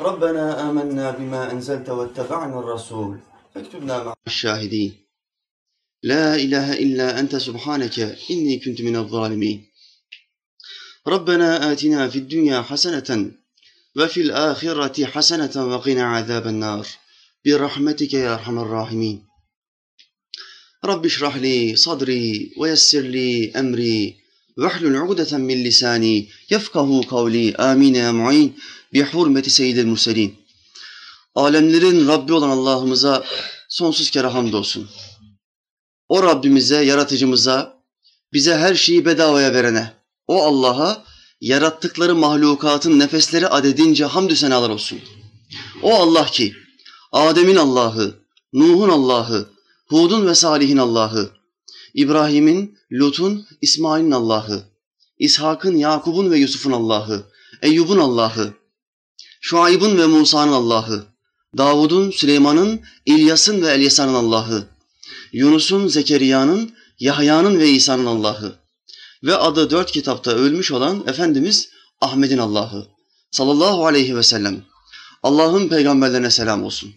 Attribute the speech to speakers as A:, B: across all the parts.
A: ربنا آمنا بما أنزلت واتبعنا الرسول. فاكتبنا مع الشاهدين. لا إله إلا أنت سبحانك إني كنت من الظالمين. ربنا آتنا في الدنيا حسنة وفي الآخرة حسنة وقنا عذاب النار. برحمتك يا أرحم الراحمين. رب اشرح لي صدري ويسر لي أمري. واحلل عقدة من لساني يفقه قولي آمين يا معين بحرمة سيد المرسلين Alemlerin Rabbi olan Allah'ımıza sonsuz kere hamdolsun. O Rabbimize, yaratıcımıza, bize her şeyi bedavaya verene, o Allah'a yarattıkları mahlukatın nefesleri adedince hamdü senalar olsun. O Allah ki Adem'in Allah'ı, Nuh'un Allah'ı, Hud'un ve Salih'in Allah'ı, İbrahim'in, Lut'un, İsmail'in Allah'ı, İshak'ın, Yakub'un ve Yusuf'un Allah'ı, Eyyub'un Allah'ı, Şuayb'ın ve Musa'nın Allah'ı, Davud'un, Süleyman'ın, İlyas'ın ve Elyasa'nın Allah'ı, Yunus'un, Zekeriya'nın, Yahya'nın ve İsa'nın Allah'ı ve adı dört kitapta ölmüş olan Efendimiz Ahmet'in Allah'ı sallallahu aleyhi ve sellem. Allah'ın peygamberlerine selam olsun.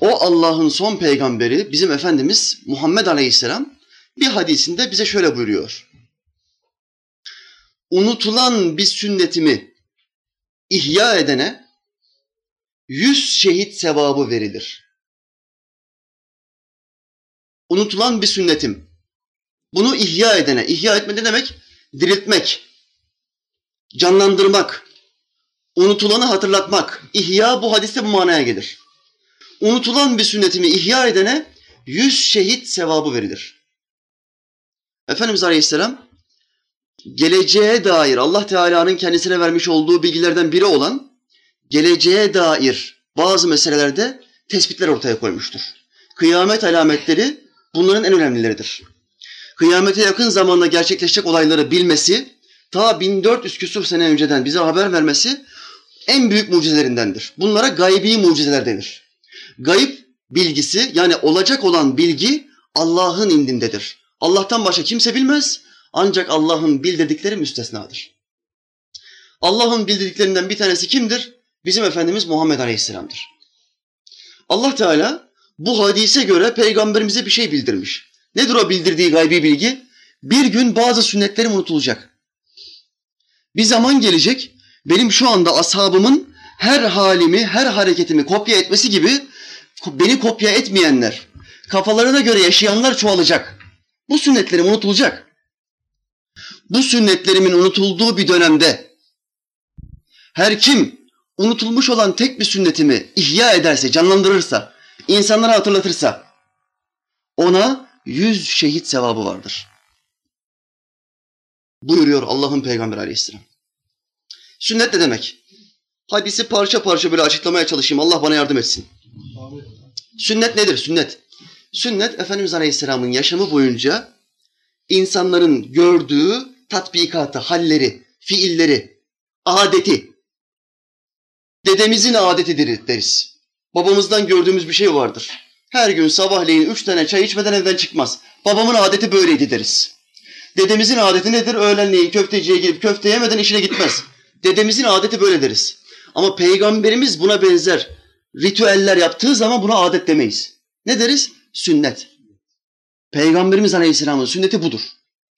A: O Allah'ın son peygamberi bizim Efendimiz Muhammed Aleyhisselam bir hadisinde bize şöyle buyuruyor. Unutulan bir sünnetimi ihya edene yüz şehit sevabı verilir. Unutulan bir sünnetim. Bunu ihya edene, ihya etme ne demek? Diriltmek, canlandırmak, unutulanı hatırlatmak. İhya bu hadiste bu manaya gelir. Unutulan bir sünnetimi ihya edene yüz şehit sevabı verilir. Efendimiz Aleyhisselam geleceğe dair Allah Teala'nın kendisine vermiş olduğu bilgilerden biri olan geleceğe dair bazı meselelerde tespitler ortaya koymuştur. Kıyamet alametleri bunların en önemlileridir. Kıyamete yakın zamanda gerçekleşecek olayları bilmesi, ta 1400 küsur sene önceden bize haber vermesi en büyük mucizelerindendir. Bunlara gaybi mucizeler denir. Gayb bilgisi yani olacak olan bilgi Allah'ın indindedir. Allah'tan başka kimse bilmez ancak Allah'ın bildirdikleri müstesnadır. Allah'ın bildirdiklerinden bir tanesi kimdir? Bizim Efendimiz Muhammed Aleyhisselam'dır. Allah Teala bu hadise göre peygamberimize bir şey bildirmiş. Nedir o bildirdiği gaybi bilgi? Bir gün bazı sünnetlerim unutulacak. Bir zaman gelecek, benim şu anda ashabımın her halimi, her hareketimi kopya etmesi gibi beni kopya etmeyenler, kafalarına göre yaşayanlar çoğalacak. Bu sünnetlerim unutulacak. Bu sünnetlerimin unutulduğu bir dönemde her kim unutulmuş olan tek bir sünnetimi ihya ederse, canlandırırsa, insanlara hatırlatırsa ona yüz şehit sevabı vardır. Buyuruyor Allah'ın Peygamberi Aleyhisselam. Sünnet ne demek? Hadisi parça parça böyle açıklamaya çalışayım. Allah bana yardım etsin. Sünnet nedir? Sünnet. Sünnet Efendimiz Aleyhisselam'ın yaşamı boyunca insanların gördüğü tatbikatı, halleri, fiilleri, adeti. Dedemizin adetidir deriz. Babamızdan gördüğümüz bir şey vardır. Her gün sabahleyin üç tane çay içmeden evden çıkmaz. Babamın adeti böyleydi deriz. Dedemizin adeti nedir? Öğlenleyin köfteciye girip köfte yemeden işine gitmez. Dedemizin adeti böyle deriz. Ama peygamberimiz buna benzer ritüeller yaptığı zaman buna adet demeyiz. Ne deriz? Sünnet. Peygamberimiz Aleyhisselam'ın sünneti budur.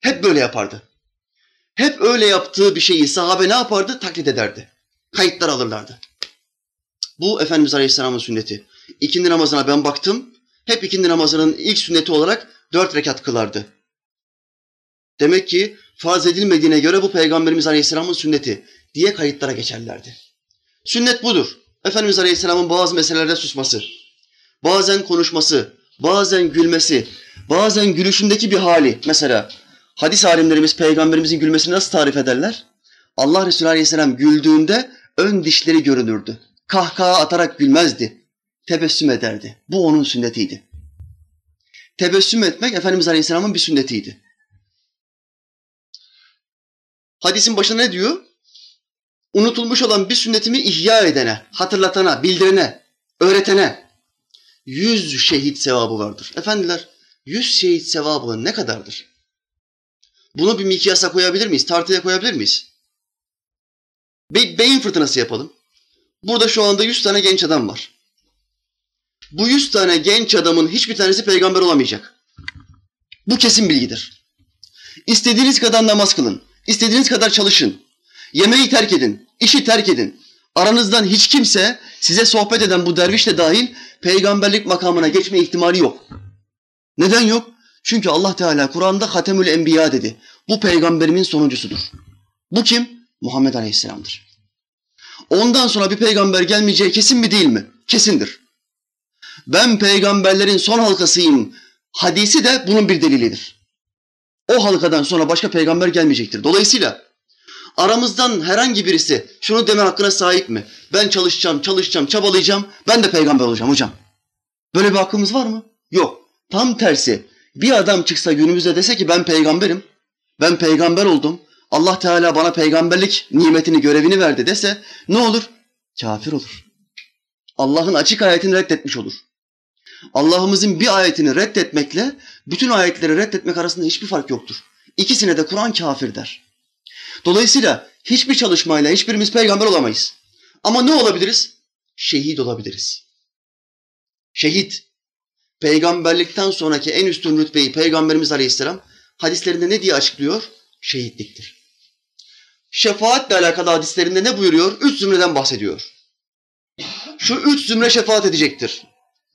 A: Hep böyle yapardı. Hep öyle yaptığı bir şeyi sahabe ne yapardı? Taklit ederdi. Kayıtlar alırlardı. Bu Efendimiz Aleyhisselam'ın sünneti. İkindi namazına ben baktım. Hep ikindi namazının ilk sünneti olarak dört rekat kılardı. Demek ki farz edilmediğine göre bu Peygamberimiz Aleyhisselam'ın sünneti diye kayıtlara geçerlerdi. Sünnet budur. Efendimiz Aleyhisselam'ın bazı meselelerde susması, bazen konuşması, bazen gülmesi, bazen gülüşündeki bir hali. Mesela hadis alimlerimiz peygamberimizin gülmesini nasıl tarif ederler? Allah Resulü Aleyhisselam güldüğünde ön dişleri görünürdü. Kahkaha atarak gülmezdi. Tebessüm ederdi. Bu onun sünnetiydi. Tebessüm etmek Efendimiz Aleyhisselam'ın bir sünnetiydi. Hadisin başında ne diyor? Unutulmuş olan bir sünnetimi ihya edene, hatırlatana, bildirene, öğretene yüz şehit sevabı vardır. Efendiler, yüz şehit sevabı ne kadardır? Bunu bir mikyasa koyabilir miyiz? Tartıya koyabilir miyiz? Be beyin fırtınası yapalım. Burada şu anda 100 tane genç adam var. Bu 100 tane genç adamın hiçbir tanesi peygamber olamayacak. Bu kesin bilgidir. İstediğiniz kadar namaz kılın. istediğiniz kadar çalışın. Yemeği terk edin. işi terk edin. Aranızdan hiç kimse size sohbet eden bu derviş de dahil peygamberlik makamına geçme ihtimali yok. Neden yok? Çünkü Allah Teala Kur'an'da Hatemül Enbiya dedi. Bu peygamberimin sonuncusudur. Bu kim? Muhammed Aleyhisselam'dır. Ondan sonra bir peygamber gelmeyeceği kesin mi değil mi? Kesindir. Ben peygamberlerin son halkasıyım hadisi de bunun bir delilidir. O halkadan sonra başka peygamber gelmeyecektir. Dolayısıyla aramızdan herhangi birisi şunu deme hakkına sahip mi? Ben çalışacağım, çalışacağım, çabalayacağım, ben de peygamber olacağım hocam. Böyle bir hakkımız var mı? Yok. Tam tersi. Bir adam çıksa günümüzde dese ki ben peygamberim, ben peygamber oldum, Allah Teala bana peygamberlik nimetini, görevini verdi dese ne olur? Kafir olur. Allah'ın açık ayetini reddetmiş olur. Allah'ımızın bir ayetini reddetmekle bütün ayetleri reddetmek arasında hiçbir fark yoktur. İkisine de Kur'an kafir der. Dolayısıyla hiçbir çalışmayla hiçbirimiz peygamber olamayız. Ama ne olabiliriz? Şehit olabiliriz. Şehit. Peygamberlikten sonraki en üstün rütbeyi Peygamberimiz Aleyhisselam hadislerinde ne diye açıklıyor? Şehitliktir. Şefaatle alakalı hadislerinde ne buyuruyor? Üç zümreden bahsediyor. Şu üç zümre şefaat edecektir.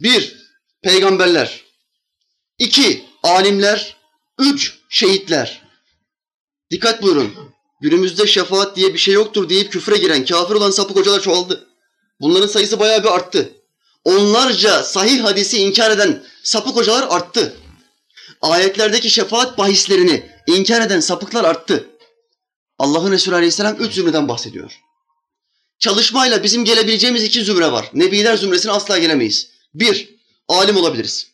A: Bir, peygamberler. İki, alimler. Üç, şehitler. Dikkat buyurun. Günümüzde şefaat diye bir şey yoktur deyip küfre giren, kafir olan sapık hocalar çoğaldı. Bunların sayısı bayağı bir arttı. Onlarca sahih hadisi inkar eden sapık hocalar arttı. Ayetlerdeki şefaat bahislerini inkar eden sapıklar arttı. Allah'ın Resulü Aleyhisselam üç zümreden bahsediyor. Çalışmayla bizim gelebileceğimiz iki zümre var. Nebiler zümresine asla gelemeyiz. Bir, alim olabiliriz.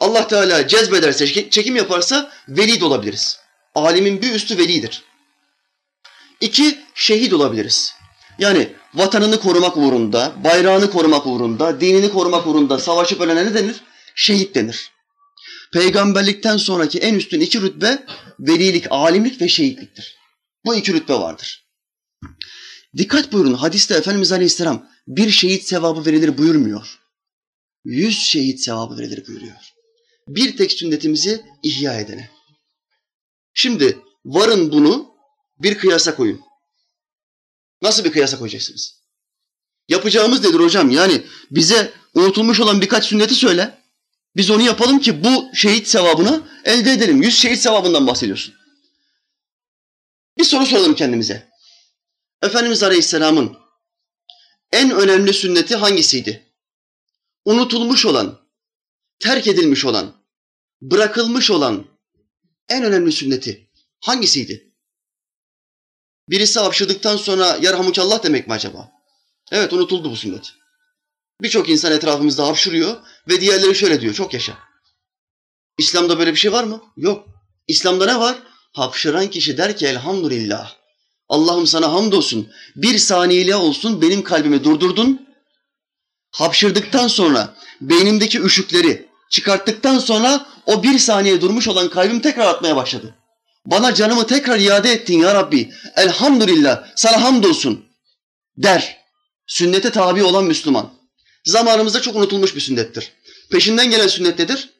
A: Allah Teala cezbederse, çekim yaparsa veli de olabiliriz. Alimin bir üstü velidir. İki, şehit olabiliriz. Yani vatanını korumak uğrunda, bayrağını korumak uğrunda, dinini korumak uğrunda savaşıp ölene ne denir? Şehit denir. Peygamberlikten sonraki en üstün iki rütbe velilik, alimlik ve şehitliktir. Bu iki rütbe vardır. Dikkat buyurun hadiste Efendimiz Aleyhisselam bir şehit sevabı verilir buyurmuyor. Yüz şehit sevabı verilir buyuruyor. Bir tek sünnetimizi ihya edene. Şimdi varın bunu bir kıyasa koyun. Nasıl bir kıyasa koyacaksınız? Yapacağımız nedir hocam? Yani bize unutulmuş olan birkaç sünneti söyle. Biz onu yapalım ki bu şehit sevabını elde edelim. Yüz şehit sevabından bahsediyorsun. Bir soru soralım kendimize. Efendimiz Aleyhisselam'ın en önemli sünneti hangisiydi? Unutulmuş olan, terk edilmiş olan, bırakılmış olan en önemli sünneti hangisiydi? Birisi hapşırdıktan sonra yarhamukallah demek mi acaba? Evet unutuldu bu sünnet. Birçok insan etrafımızda hapşırıyor ve diğerleri şöyle diyor, çok yaşa. İslam'da böyle bir şey var mı? Yok. İslam'da ne var? Hapşıran kişi der ki elhamdülillah. Allah'ım sana hamdolsun. Bir saniyeliğe olsun benim kalbimi durdurdun. Hapşırdıktan sonra beynimdeki üşükleri çıkarttıktan sonra o bir saniye durmuş olan kalbim tekrar atmaya başladı. Bana canımı tekrar iade ettin ya Rabbi. Elhamdülillah sana hamdolsun der. Sünnete tabi olan Müslüman. Zamanımızda çok unutulmuş bir sünnettir. Peşinden gelen sünnet nedir?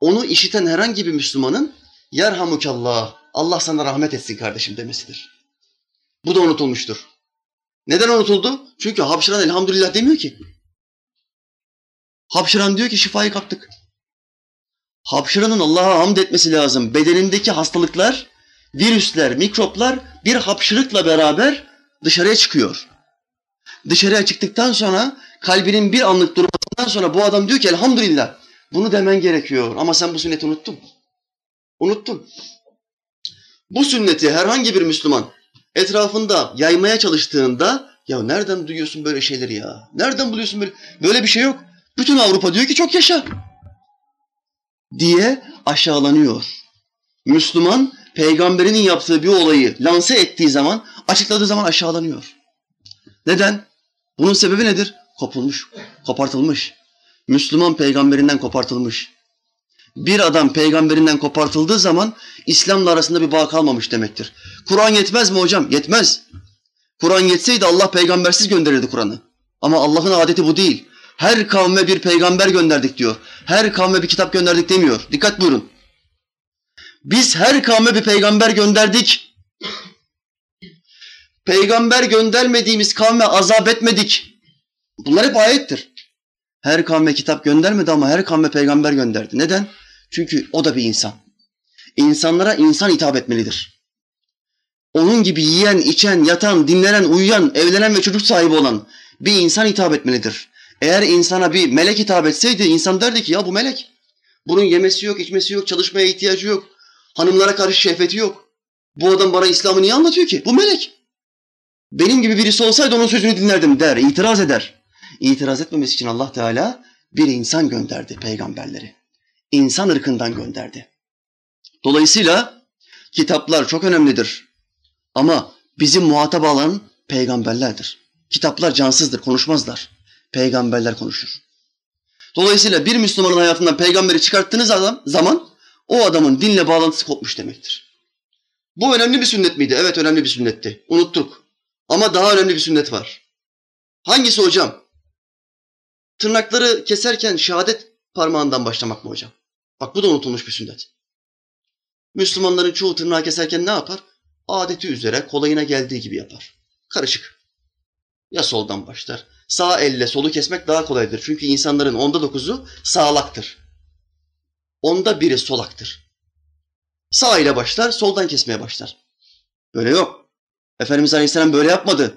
A: Onu işiten herhangi bir Müslümanın yerhamukallah, Allah sana rahmet etsin kardeşim demesidir. Bu da unutulmuştur. Neden unutuldu? Çünkü hapşıran elhamdülillah demiyor ki. Hapşıran diyor ki şifayı kaptık. Hapşıranın Allah'a hamd etmesi lazım. Bedenindeki hastalıklar, virüsler, mikroplar bir hapşırıkla beraber dışarıya çıkıyor. Dışarıya çıktıktan sonra kalbinin bir anlık durmasından sonra bu adam diyor ki elhamdülillah bunu demen gerekiyor ama sen bu sünneti unuttun. Unuttun. Bu sünneti herhangi bir Müslüman etrafında yaymaya çalıştığında ya nereden duyuyorsun böyle şeyleri ya? Nereden buluyorsun böyle? Böyle bir şey yok. Bütün Avrupa diyor ki çok yaşa. Diye aşağılanıyor. Müslüman peygamberinin yaptığı bir olayı lanse ettiği zaman, açıkladığı zaman aşağılanıyor. Neden? Bunun sebebi nedir? Kopulmuş, kopartılmış. Müslüman peygamberinden kopartılmış. Bir adam peygamberinden kopartıldığı zaman İslam'la arasında bir bağ kalmamış demektir. Kur'an yetmez mi hocam? Yetmez. Kur'an yetseydi Allah peygambersiz gönderirdi Kur'an'ı. Ama Allah'ın adeti bu değil. Her kavme bir peygamber gönderdik diyor. Her kavme bir kitap gönderdik demiyor. Dikkat buyurun. Biz her kavme bir peygamber gönderdik. Peygamber göndermediğimiz kavme azap etmedik. Bunlar hep ayettir. Her kavme kitap göndermedi ama her kavme peygamber gönderdi. Neden? Çünkü o da bir insan. İnsanlara insan hitap etmelidir. Onun gibi yiyen, içen, yatan, dinlenen, uyuyan, evlenen ve çocuk sahibi olan bir insan hitap etmelidir. Eğer insana bir melek hitap etseydi insan derdi ki ya bu melek. Bunun yemesi yok, içmesi yok, çalışmaya ihtiyacı yok. Hanımlara karşı şehveti yok. Bu adam bana İslam'ı niye anlatıyor ki? Bu melek. Benim gibi birisi olsaydı onun sözünü dinlerdim der, itiraz eder. İtiraz etmemesi için Allah Teala bir insan gönderdi peygamberleri. İnsan ırkından gönderdi. Dolayısıyla kitaplar çok önemlidir. Ama bizim muhatap alan peygamberlerdir. Kitaplar cansızdır, konuşmazlar. Peygamberler konuşur. Dolayısıyla bir Müslümanın hayatından peygamberi çıkarttığınız adam, zaman o adamın dinle bağlantısı kopmuş demektir. Bu önemli bir sünnet miydi? Evet önemli bir sünnetti. Unuttuk. Ama daha önemli bir sünnet var. Hangisi hocam? Tırnakları keserken şehadet parmağından başlamak mı hocam? Bak bu da unutulmuş bir sünnet. Müslümanların çoğu tırnağı keserken ne yapar? Adeti üzere kolayına geldiği gibi yapar. Karışık. Ya soldan başlar. Sağ elle solu kesmek daha kolaydır. Çünkü insanların onda dokuzu sağlaktır. Onda biri solaktır. Sağ ile başlar, soldan kesmeye başlar. Böyle yok. Efendimiz Aleyhisselam böyle yapmadı.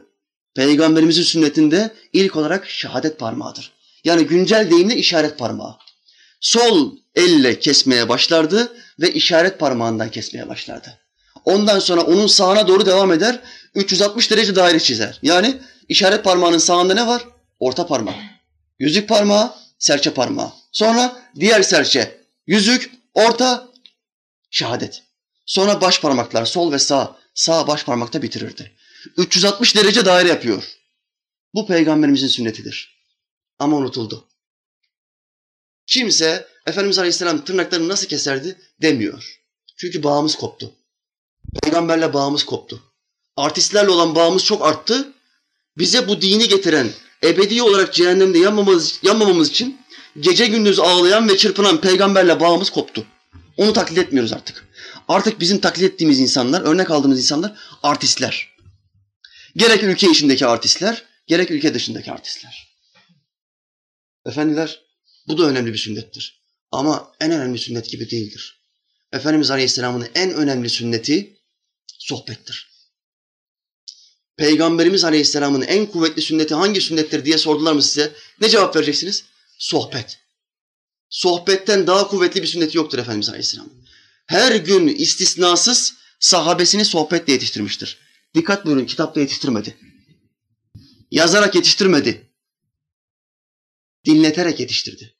A: Peygamberimizin sünnetinde ilk olarak şehadet parmağıdır. Yani güncel deyimle işaret parmağı. Sol elle kesmeye başlardı ve işaret parmağından kesmeye başlardı. Ondan sonra onun sağına doğru devam eder. 360 derece daire çizer. Yani işaret parmağının sağında ne var? Orta parmak. Yüzük parmağı, serçe parmağı. Sonra diğer serçe, yüzük, orta, şehadet. Sonra baş parmaklar sol ve sağ. Sağ baş parmakta bitirirdi. 360 derece daire yapıyor. Bu peygamberimizin sünnetidir. Ama unutuldu. Kimse Efendimiz Aleyhisselam tırnaklarını nasıl keserdi demiyor. Çünkü bağımız koptu. Peygamberle bağımız koptu. Artistlerle olan bağımız çok arttı. Bize bu dini getiren, ebedi olarak cehennemde yanmamamız, yanmamamız için gece gündüz ağlayan ve çırpınan peygamberle bağımız koptu. Onu taklit etmiyoruz artık. Artık bizim taklit ettiğimiz insanlar, örnek aldığımız insanlar artistler. Gerek ülke içindeki artistler, gerek ülke dışındaki artistler. Efendiler, bu da önemli bir sünnettir. Ama en önemli sünnet gibi değildir. Efendimiz Aleyhisselam'ın en önemli sünneti sohbettir. Peygamberimiz Aleyhisselam'ın en kuvvetli sünneti hangi sünnettir diye sordular mı size? Ne cevap vereceksiniz? Sohbet. Sohbetten daha kuvvetli bir sünneti yoktur Efendimiz Aleyhisselam. Her gün istisnasız sahabesini sohbetle yetiştirmiştir. Dikkat buyurun kitapla yetiştirmedi. Yazarak yetiştirmedi. Dinleterek yetiştirdi.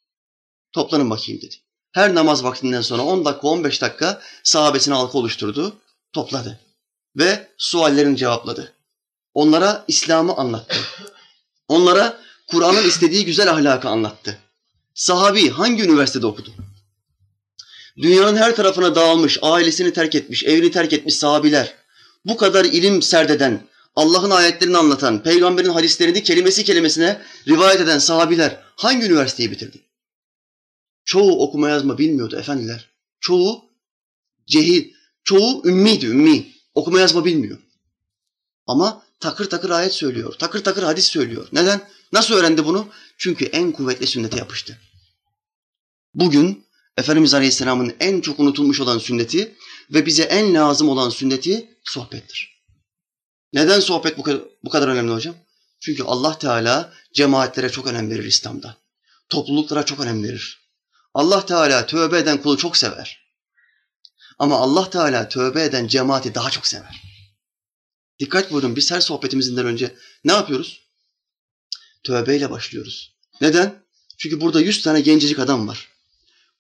A: Toplanın bakayım dedi. Her namaz vaktinden sonra 10 dakika 15 dakika sahabesine halka oluşturdu, topladı ve suallerini cevapladı. Onlara İslam'ı anlattı. Onlara Kur'an'ın istediği güzel ahlakı anlattı. Sahabi hangi üniversitede okudu? Dünyanın her tarafına dağılmış, ailesini terk etmiş, evini terk etmiş sahabiler. Bu kadar ilim serdeden, Allah'ın ayetlerini anlatan, peygamberin hadislerini kelimesi kelimesine rivayet eden sahabiler hangi üniversiteyi bitirdi? Çoğu okuma yazma bilmiyordu efendiler. Çoğu cehil, çoğu ümmiydi, ümmi. Okuma yazma bilmiyor. Ama takır takır ayet söylüyor, takır takır hadis söylüyor. Neden? Nasıl öğrendi bunu? Çünkü en kuvvetli sünnete yapıştı. Bugün Efendimiz Aleyhisselam'ın en çok unutulmuş olan sünneti ve bize en lazım olan sünneti sohbettir. Neden sohbet bu kadar, bu kadar önemli hocam? Çünkü Allah Teala cemaatlere çok önem verir İslam'da. Topluluklara çok önem verir. Allah Teala tövbe eden kulu çok sever. Ama Allah Teala tövbe eden cemaati daha çok sever. Dikkat buyurun biz her sohbetimizden önce ne yapıyoruz? Tövbeyle başlıyoruz. Neden? Çünkü burada yüz tane gencecik adam var.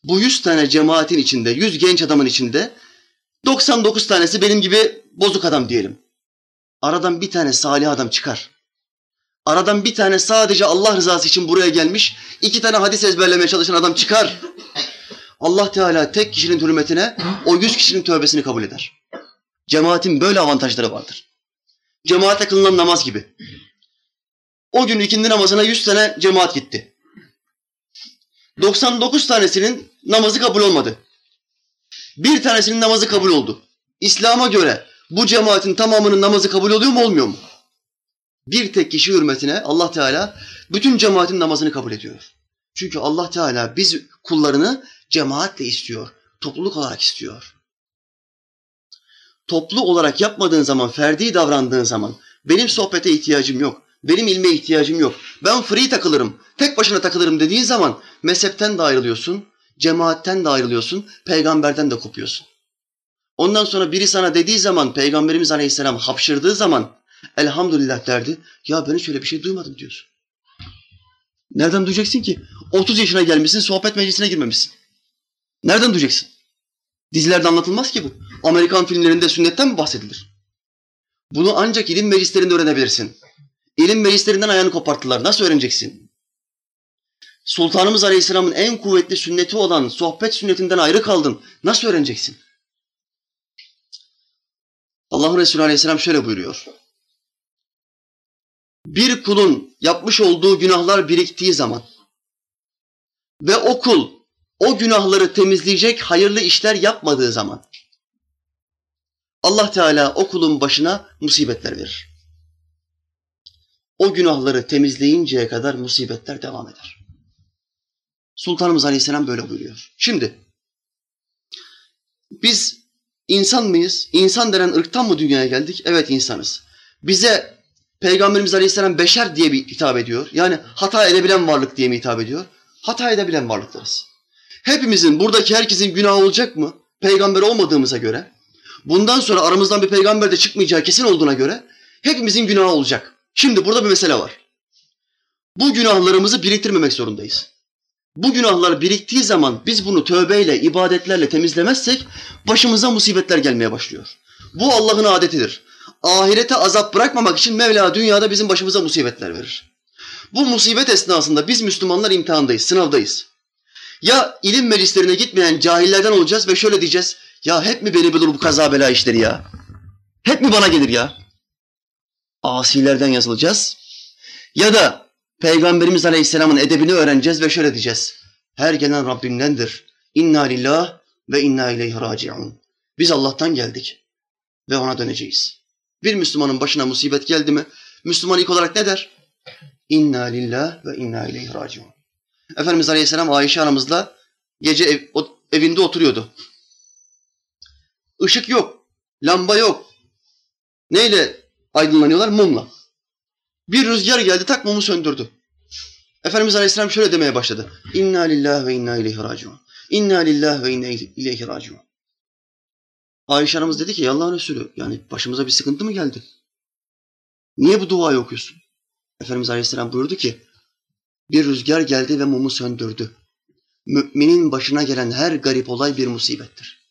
A: Bu yüz tane cemaatin içinde, yüz genç adamın içinde 99 tanesi benim gibi bozuk adam diyelim. Aradan bir tane salih adam çıkar. Aradan bir tane sadece Allah rızası için buraya gelmiş, iki tane hadis ezberlemeye çalışan adam çıkar. Allah Teala tek kişinin hürmetine o yüz kişinin tövbesini kabul eder. Cemaatin böyle avantajları vardır. Cemaate kılınan namaz gibi. O gün ikindi namazına 100 tane cemaat gitti. 99 tanesinin namazı kabul olmadı. Bir tanesinin namazı kabul oldu. İslam'a göre bu cemaatin tamamının namazı kabul oluyor mu olmuyor mu? Bir tek kişi hürmetine Allah Teala bütün cemaatin namazını kabul ediyor. Çünkü Allah Teala biz kullarını cemaatle istiyor, topluluk olarak istiyor. Toplu olarak yapmadığın zaman, ferdi davrandığın zaman benim sohbete ihtiyacım yok, benim ilme ihtiyacım yok, ben free takılırım, tek başına takılırım dediğin zaman mezhepten de ayrılıyorsun, cemaatten de ayrılıyorsun, peygamberden de kopuyorsun. Ondan sonra biri sana dediği zaman, Peygamberimiz Aleyhisselam hapşırdığı zaman elhamdülillah derdi. Ya ben hiç öyle bir şey duymadım diyorsun. Nereden duyacaksın ki? 30 yaşına gelmişsin, sohbet meclisine girmemişsin. Nereden duyacaksın? Dizilerde anlatılmaz ki bu. Amerikan filmlerinde sünnetten mi bahsedilir? Bunu ancak ilim meclislerinde öğrenebilirsin. İlim meclislerinden ayağını koparttılar. Nasıl öğreneceksin? Sultanımız Aleyhisselam'ın en kuvvetli sünneti olan sohbet sünnetinden ayrı kaldın. Nasıl öğreneceksin? Allah Resulü Aleyhisselam şöyle buyuruyor. Bir kulun yapmış olduğu günahlar biriktiği zaman ve o kul o günahları temizleyecek hayırlı işler yapmadığı zaman Allah Teala o kulun başına musibetler verir. O günahları temizleyinceye kadar musibetler devam eder. Sultanımız Aleyhisselam böyle buyuruyor. Şimdi biz insan mıyız? İnsan denen ırktan mı dünyaya geldik? Evet insanız. Bize Peygamberimiz Aleyhisselam beşer diye bir hitap ediyor. Yani hata edebilen varlık diye mi hitap ediyor? Hata edebilen varlıklarız. Hepimizin, buradaki herkesin günahı olacak mı? Peygamber olmadığımıza göre. Bundan sonra aramızdan bir peygamber de çıkmayacağı kesin olduğuna göre hepimizin günahı olacak. Şimdi burada bir mesele var. Bu günahlarımızı biriktirmemek zorundayız. Bu günahlar biriktiği zaman biz bunu tövbeyle, ibadetlerle temizlemezsek başımıza musibetler gelmeye başlıyor. Bu Allah'ın adetidir. Ahirete azap bırakmamak için Mevla dünyada bizim başımıza musibetler verir. Bu musibet esnasında biz Müslümanlar imtihandayız, sınavdayız. Ya ilim meclislerine gitmeyen cahillerden olacağız ve şöyle diyeceğiz. Ya hep mi beni bulur bu kaza bela işleri ya? Hep mi bana gelir ya? Asilerden yazılacağız. Ya da Peygamberimiz Aleyhisselam'ın edebini öğreneceğiz ve şöyle diyeceğiz. Her gelen Rabbimdendir. İnna lillah ve inna ileyhi raciun. Biz Allah'tan geldik ve ona döneceğiz. Bir Müslümanın başına musibet geldi mi, Müslüman ilk olarak ne der? İnna lillah ve inna ileyhi raciun. Efendimiz Aleyhisselam Ayşe anamızla gece ev, o, evinde oturuyordu. Işık yok, lamba yok. Neyle aydınlanıyorlar? Mumla. Bir rüzgar geldi tak mumu söndürdü. Efendimiz Aleyhisselam şöyle demeye başladı. İnna lillah ve inna ileyhi raciun. İnna lillah ve inna ileyhi raciun. Ayşe anamız dedi ki ya Allah'ın Resulü yani başımıza bir sıkıntı mı geldi? Niye bu duayı okuyorsun? Efendimiz Aleyhisselam buyurdu ki bir rüzgar geldi ve mumu söndürdü. Müminin başına gelen her garip olay bir musibettir.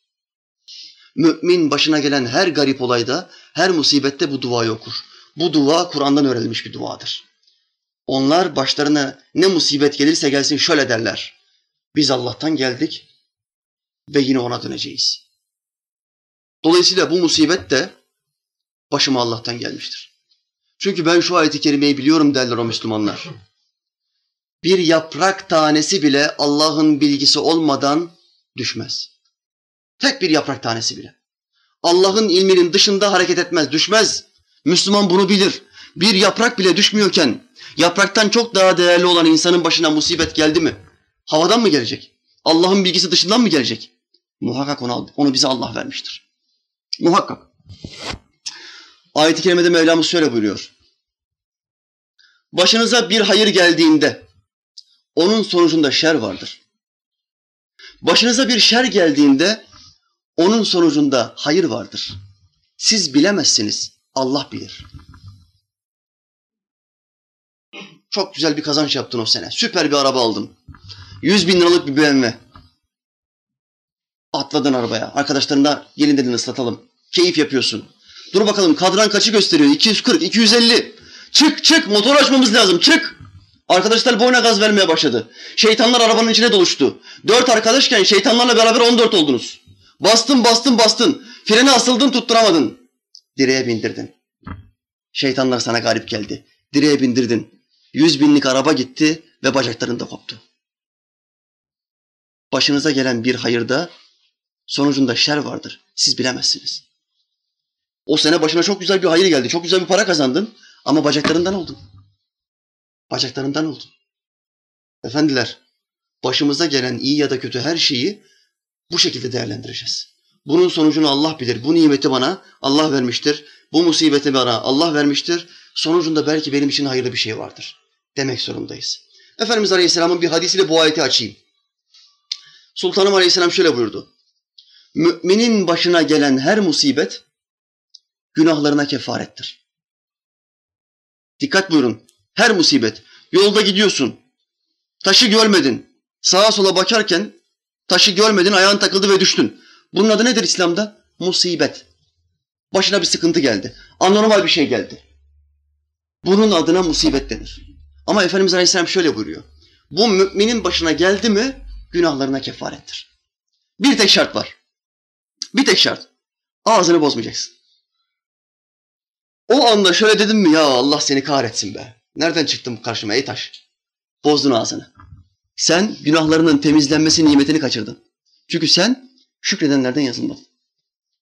A: Mümin başına gelen her garip olayda, her musibette bu duayı okur. Bu dua Kur'an'dan öğrenilmiş bir duadır. Onlar başlarına ne musibet gelirse gelsin şöyle derler. Biz Allah'tan geldik ve yine ona döneceğiz. Dolayısıyla bu musibet de başıma Allah'tan gelmiştir. Çünkü ben şu ayeti kerimeyi biliyorum derler o Müslümanlar. Bir yaprak tanesi bile Allah'ın bilgisi olmadan düşmez. Tek bir yaprak tanesi bile. Allah'ın ilminin dışında hareket etmez, düşmez. Müslüman bunu bilir. Bir yaprak bile düşmüyorken yapraktan çok daha değerli olan insanın başına musibet geldi mi? Havadan mı gelecek? Allah'ın bilgisi dışından mı gelecek? Muhakkak onu, onu bize Allah vermiştir. Muhakkak. Ayet-i kerimede Mevlamız şöyle buyuruyor. Başınıza bir hayır geldiğinde onun sonucunda şer vardır. Başınıza bir şer geldiğinde onun sonucunda hayır vardır. Siz bilemezsiniz, Allah bilir. Çok güzel bir kazanç yaptın o sene. Süper bir araba aldın. 100 bin liralık bir BMW. Atladın arabaya. Arkadaşlarına gelin dedin ıslatalım. Keyif yapıyorsun. Dur bakalım kadran kaçı gösteriyor? 240, 250. Çık çık motor açmamız lazım çık. Arkadaşlar boyuna gaz vermeye başladı. Şeytanlar arabanın içine doluştu. Dört arkadaşken şeytanlarla beraber on dört oldunuz. Bastın bastın bastın. Frene asıldın tutturamadın. Direğe bindirdin. Şeytanlar sana galip geldi. Direğe bindirdin. Yüz binlik araba gitti ve bacakların da koptu. Başınıza gelen bir hayırda sonucunda şer vardır. Siz bilemezsiniz. O sene başına çok güzel bir hayır geldi. Çok güzel bir para kazandın ama bacaklarından oldun. Bacaklarından oldun. Efendiler, başımıza gelen iyi ya da kötü her şeyi bu şekilde değerlendireceğiz. Bunun sonucunu Allah bilir. Bu nimeti bana Allah vermiştir. Bu musibeti bana Allah vermiştir. Sonucunda belki benim için hayırlı bir şey vardır. Demek zorundayız. Efendimiz Aleyhisselam'ın bir hadisiyle bu ayeti açayım. Sultanım Aleyhisselam şöyle buyurdu. Müminin başına gelen her musibet günahlarına kefarettir. Dikkat buyurun. Her musibet. Yolda gidiyorsun. Taşı görmedin. Sağa sola bakarken taşı görmedin, ayağın takıldı ve düştün. Bunun adı nedir İslam'da? Musibet. Başına bir sıkıntı geldi. Anormal bir şey geldi. Bunun adına musibet denir. Ama Efendimiz Aleyhisselam şöyle buyuruyor. Bu müminin başına geldi mi günahlarına kefarettir. Bir tek şart var. Bir tek şart. Ağzını bozmayacaksın. O anda şöyle dedim mi ya Allah seni kahretsin be. Nereden çıktın karşıma ey taş? Bozdun ağzını. Sen günahlarının temizlenmesi nimetini kaçırdın. Çünkü sen şükredenlerden yazılmadın.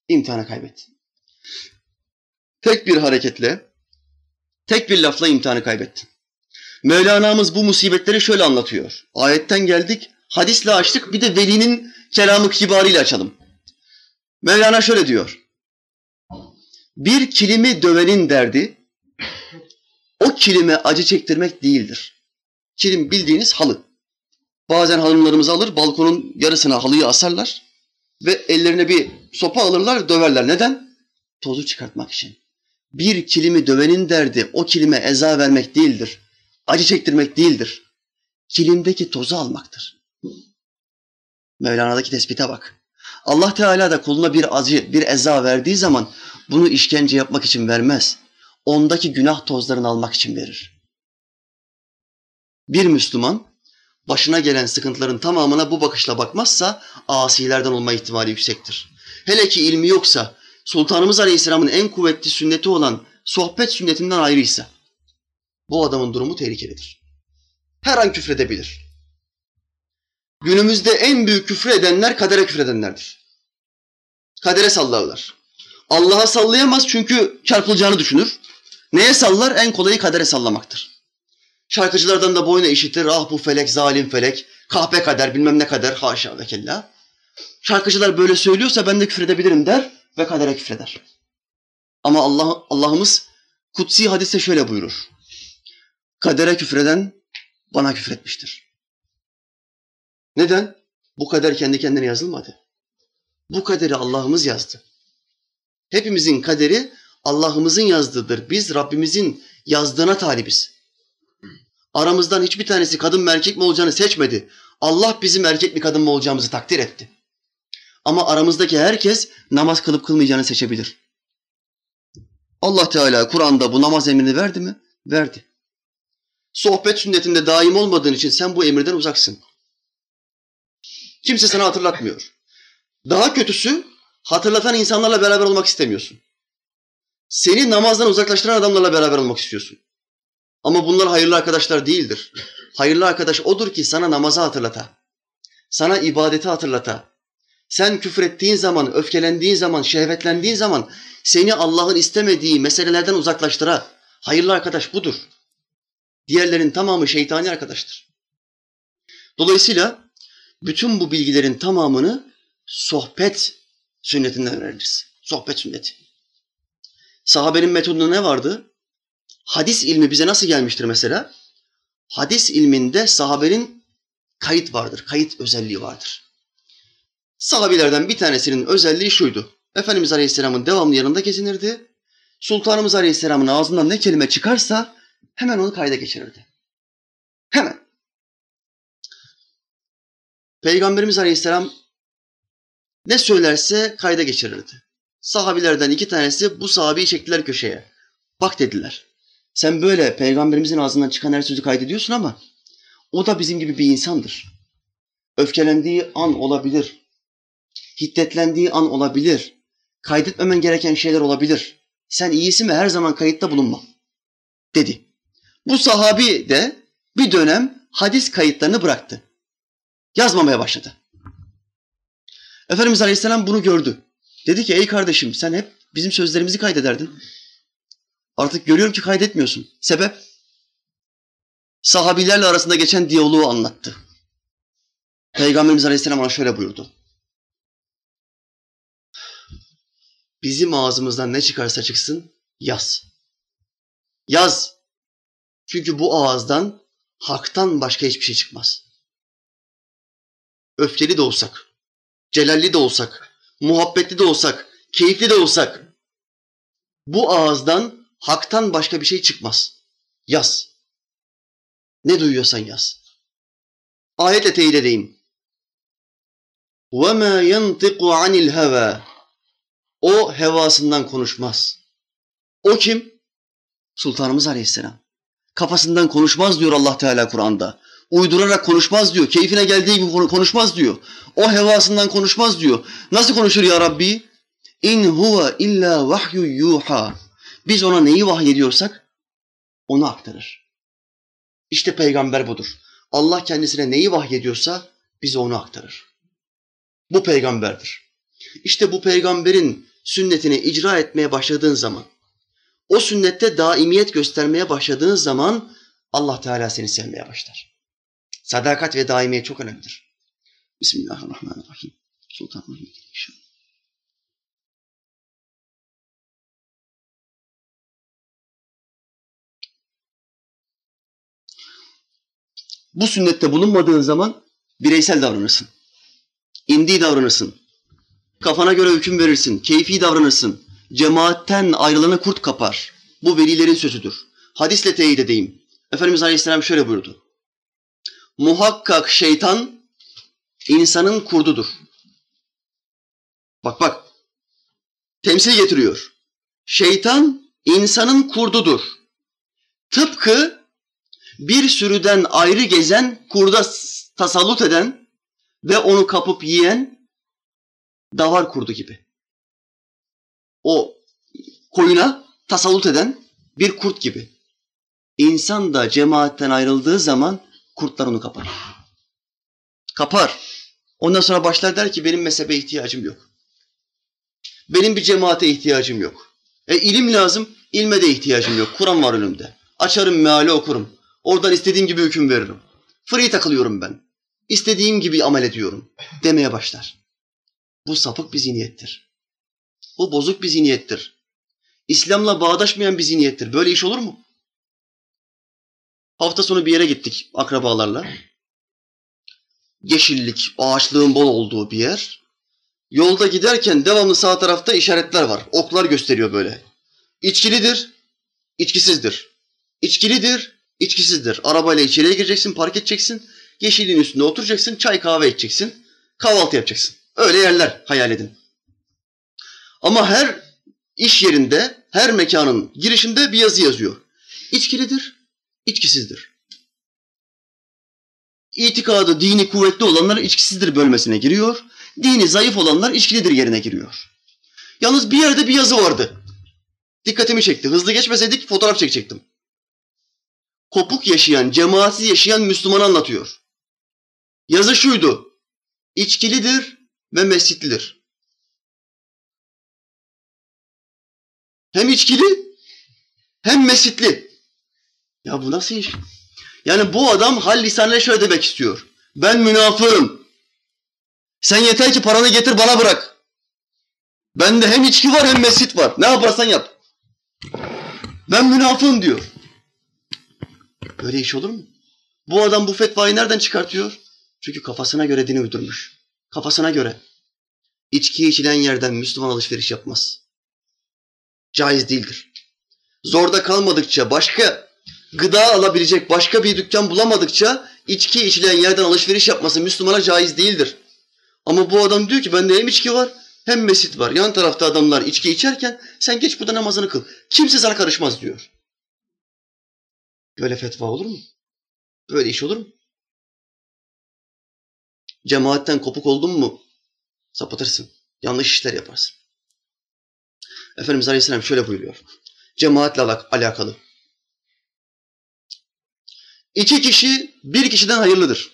A: İmtihanı kaybettin. Tek bir hareketle, tek bir lafla imtihanı kaybettin. Mevlana'mız bu musibetleri şöyle anlatıyor. Ayetten geldik, hadisle açtık, bir de velinin kelamı kibariyle açalım. Mevlana şöyle diyor. Bir kilimi dövenin derdi, o kilime acı çektirmek değildir. Kilim bildiğiniz halı. Bazen hanımlarımız alır, balkonun yarısına halıyı asarlar ve ellerine bir sopa alırlar, döverler. Neden? Tozu çıkartmak için. Bir kilimi dövenin derdi o kilime eza vermek değildir. Acı çektirmek değildir. Kilimdeki tozu almaktır. Mevlana'daki tespite bak. Allah Teala da kuluna bir acı, bir eza verdiği zaman bunu işkence yapmak için vermez. Ondaki günah tozlarını almak için verir. Bir Müslüman başına gelen sıkıntıların tamamına bu bakışla bakmazsa asilerden olma ihtimali yüksektir. Hele ki ilmi yoksa, Sultanımız Aleyhisselam'ın en kuvvetli sünneti olan sohbet sünnetinden ayrıysa, bu adamın durumu tehlikelidir. Her an küfredebilir. Günümüzde en büyük küfür edenler kadere küfredenlerdir. Kadere sallarlar. Allah'a sallayamaz çünkü çarpılacağını düşünür. Neye sallar? En kolayı kadere sallamaktır. Şarkıcılardan da boyuna işitir. Ah bu felek, zalim felek, kahpe kader, bilmem ne kader, haşa ve kella. Şarkıcılar böyle söylüyorsa ben de küfredebilirim der ve kadere küfreder. Ama Allah Allah'ımız kutsi hadiste şöyle buyurur. Kadere küfreden bana küfretmiştir. Neden? Bu kader kendi kendine yazılmadı. Bu kaderi Allah'ımız yazdı. Hepimizin kaderi Allah'ımızın yazdığıdır. Biz Rabbimizin yazdığına talibiz. Aramızdan hiçbir tanesi kadın mı erkek mi olacağını seçmedi. Allah bizim erkek mi kadın mı olacağımızı takdir etti. Ama aramızdaki herkes namaz kılıp kılmayacağını seçebilir. Allah Teala Kur'an'da bu namaz emrini verdi mi? Verdi. Sohbet sünnetinde daim olmadığın için sen bu emirden uzaksın. Kimse sana hatırlatmıyor. Daha kötüsü hatırlatan insanlarla beraber olmak istemiyorsun. Seni namazdan uzaklaştıran adamlarla beraber olmak istiyorsun. Ama bunlar hayırlı arkadaşlar değildir. Hayırlı arkadaş odur ki sana namazı hatırlata. Sana ibadeti hatırlata. Sen küfür ettiğin zaman, öfkelendiğin zaman, şehvetlendiğin zaman seni Allah'ın istemediği meselelerden uzaklaştıra. Hayırlı arkadaş budur. Diğerlerin tamamı şeytani arkadaştır. Dolayısıyla bütün bu bilgilerin tamamını sohbet sünnetinden öğreniriz. Sohbet sünneti. Sahabenin metodunda ne vardı? Hadis ilmi bize nasıl gelmiştir mesela? Hadis ilminde sahabenin kayıt vardır, kayıt özelliği vardır. Sahabilerden bir tanesinin özelliği şuydu. Efendimiz Aleyhisselam'ın devamlı yanında gezinirdi. Sultanımız Aleyhisselam'ın ağzından ne kelime çıkarsa hemen onu kayda geçirirdi. Hemen. Peygamberimiz Aleyhisselam ne söylerse kayda geçirirdi. Sahabilerden iki tanesi bu sahabeyi çektiler köşeye. Bak dediler. Sen böyle peygamberimizin ağzından çıkan her sözü kaydediyorsun ama o da bizim gibi bir insandır. Öfkelendiği an olabilir. Hiddetlendiği an olabilir. Kaydetmemen gereken şeyler olabilir. Sen iyisi mi her zaman kayıtta bulunma dedi. Bu sahabi de bir dönem hadis kayıtlarını bıraktı. Yazmamaya başladı. Efendimiz Aleyhisselam bunu gördü. Dedi ki ey kardeşim sen hep bizim sözlerimizi kaydederdin. Artık görüyorum ki kaydetmiyorsun. Sebep? Sahabilerle arasında geçen diyaloğu anlattı. Peygamberimiz Aleyhisselam şöyle buyurdu. Bizim ağzımızdan ne çıkarsa çıksın yaz. Yaz. Çünkü bu ağızdan haktan başka hiçbir şey çıkmaz. Öfkeli de olsak, celalli de olsak, muhabbetli de olsak, keyifli de olsak bu ağızdan haktan başka bir şey çıkmaz. Yaz. Ne duyuyorsan yaz. Ayetle teyit edeyim. وَمَا يَنْطِقُ عَنِ الْهَوَى O hevasından konuşmaz. O kim? Sultanımız Aleyhisselam. Kafasından konuşmaz diyor Allah Teala Kur'an'da. Uydurarak konuşmaz diyor. Keyfine geldiği gibi konuşmaz diyor. O hevasından konuşmaz diyor. Nasıl konuşur ya Rabbi? İn huve illa vahyu yuha. Biz ona neyi vahyediyorsak onu aktarır. İşte peygamber budur. Allah kendisine neyi vahyediyorsa bize onu aktarır. Bu peygamberdir. İşte bu peygamberin sünnetini icra etmeye başladığın zaman, o sünnette daimiyet göstermeye başladığın zaman Allah Teala seni sevmeye başlar. Sadakat ve daimiyet çok önemlidir. Bismillahirrahmanirrahim. Sultanım inşallah. Bu sünnette bulunmadığın zaman bireysel davranırsın. İndi davranırsın. Kafana göre hüküm verirsin. Keyfi davranırsın. Cemaatten ayrılanı kurt kapar. Bu velilerin sözüdür. Hadisle teyit edeyim. Efendimiz Aleyhisselam şöyle buyurdu. Muhakkak şeytan insanın kurdudur. Bak bak. Temsil getiriyor. Şeytan insanın kurdudur. Tıpkı bir sürüden ayrı gezen, kurda tasallut eden ve onu kapıp yiyen davar kurdu gibi. O koyuna tasallut eden bir kurt gibi. İnsan da cemaatten ayrıldığı zaman kurtlar onu kapar. Kapar. Ondan sonra başlar der ki benim mezhebe ihtiyacım yok. Benim bir cemaate ihtiyacım yok. E ilim lazım, ilme de ihtiyacım yok. Kur'an var önümde. Açarım meali okurum. Oradan istediğim gibi hüküm veririm. Free takılıyorum ben. İstediğim gibi amel ediyorum demeye başlar. Bu sapık bir zihniyettir. Bu bozuk bir zihniyettir. İslam'la bağdaşmayan bir zihniyettir. Böyle iş olur mu? Hafta sonu bir yere gittik akrabalarla. Yeşillik, ağaçlığın bol olduğu bir yer. Yolda giderken devamlı sağ tarafta işaretler var. Oklar gösteriyor böyle. İçkilidir, içkisizdir. İçkilidir, içkisizdir. Arabayla içeriye gireceksin, park edeceksin. Yeşilliğin üstünde oturacaksın, çay kahve içeceksin. Kahvaltı yapacaksın. Öyle yerler hayal edin. Ama her iş yerinde, her mekanın girişinde bir yazı yazıyor. İçkilidir, içkisizdir. İtikadı, dini kuvvetli olanlar içkisizdir bölmesine giriyor. Dini zayıf olanlar içkilidir yerine giriyor. Yalnız bir yerde bir yazı vardı. Dikkatimi çekti. Hızlı geçmeseydik fotoğraf çekecektim. Kopuk yaşayan, cemaatsiz yaşayan Müslümanı anlatıyor. Yazı şuydu. İçkilidir ve mescitlidir. Hem içkili hem mescitli. Ya bu nasıl iş? Yani bu adam hal lisanıyla şöyle demek istiyor. Ben münafığım. Sen yeter ki paranı getir bana bırak. Bende hem içki var hem mescit var. Ne yaparsan yap. Ben münafığım diyor. Böyle iş olur mu? Bu adam bu fetvayı nereden çıkartıyor? Çünkü kafasına göre dini uydurmuş. Kafasına göre. İçki içilen yerden Müslüman alışveriş yapmaz. Caiz değildir. Zorda kalmadıkça, başka gıda alabilecek başka bir dükkan bulamadıkça içki içilen yerden alışveriş yapması Müslümana caiz değildir. Ama bu adam diyor ki bende hem içki var hem mesit var. Yan tarafta adamlar içki içerken sen geç burada namazını kıl. Kimse sana karışmaz diyor. Böyle fetva olur mu? Böyle iş olur mu? Cemaatten kopuk oldun mu sapıtırsın. Yanlış işler yaparsın. Efendimiz Aleyhisselam şöyle buyuruyor. Cemaatle alakalı. İki kişi bir kişiden hayırlıdır.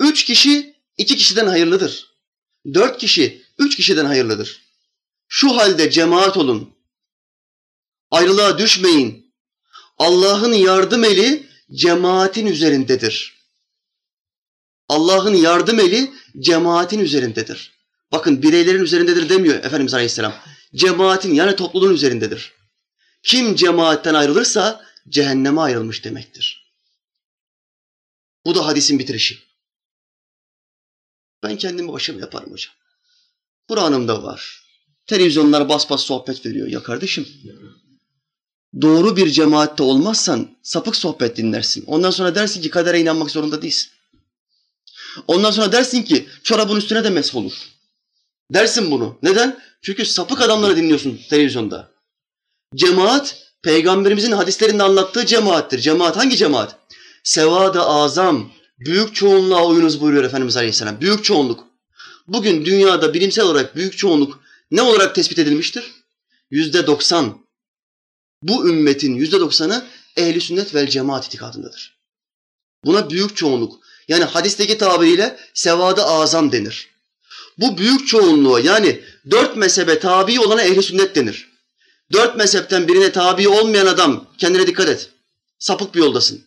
A: Üç kişi iki kişiden hayırlıdır. Dört kişi üç kişiden hayırlıdır. Şu halde cemaat olun. Ayrılığa düşmeyin. Allah'ın yardım eli cemaatin üzerindedir. Allah'ın yardım eli cemaatin üzerindedir. Bakın bireylerin üzerindedir demiyor Efendimiz Aleyhisselam. Cemaatin yani topluluğun üzerindedir. Kim cemaatten ayrılırsa cehenneme ayrılmış demektir. Bu da hadisin bitirişi. Ben kendimi başıma yaparım hocam. Kur'an'ımda var. Televizyonlar bas bas sohbet veriyor. Ya kardeşim doğru bir cemaatte olmazsan sapık sohbet dinlersin. Ondan sonra dersin ki kadere inanmak zorunda değilsin. Ondan sonra dersin ki çorabın üstüne de mesh olur. Dersin bunu. Neden? Çünkü sapık adamları dinliyorsun televizyonda. Cemaat, peygamberimizin hadislerinde anlattığı cemaattir. Cemaat hangi cemaat? Sevad-ı azam, büyük çoğunluğa uyunuz buyuruyor Efendimiz Aleyhisselam. Büyük çoğunluk. Bugün dünyada bilimsel olarak büyük çoğunluk ne olarak tespit edilmiştir? Yüzde doksan. Bu ümmetin yüzde doksanı ehli sünnet vel cemaat itikadındadır. Buna büyük çoğunluk. Yani hadisteki tabiriyle sevadı azam denir. Bu büyük çoğunluğa yani dört mezhebe tabi olana ehli sünnet denir. Dört mezhepten birine tabi olmayan adam kendine dikkat et. Sapık bir yoldasın.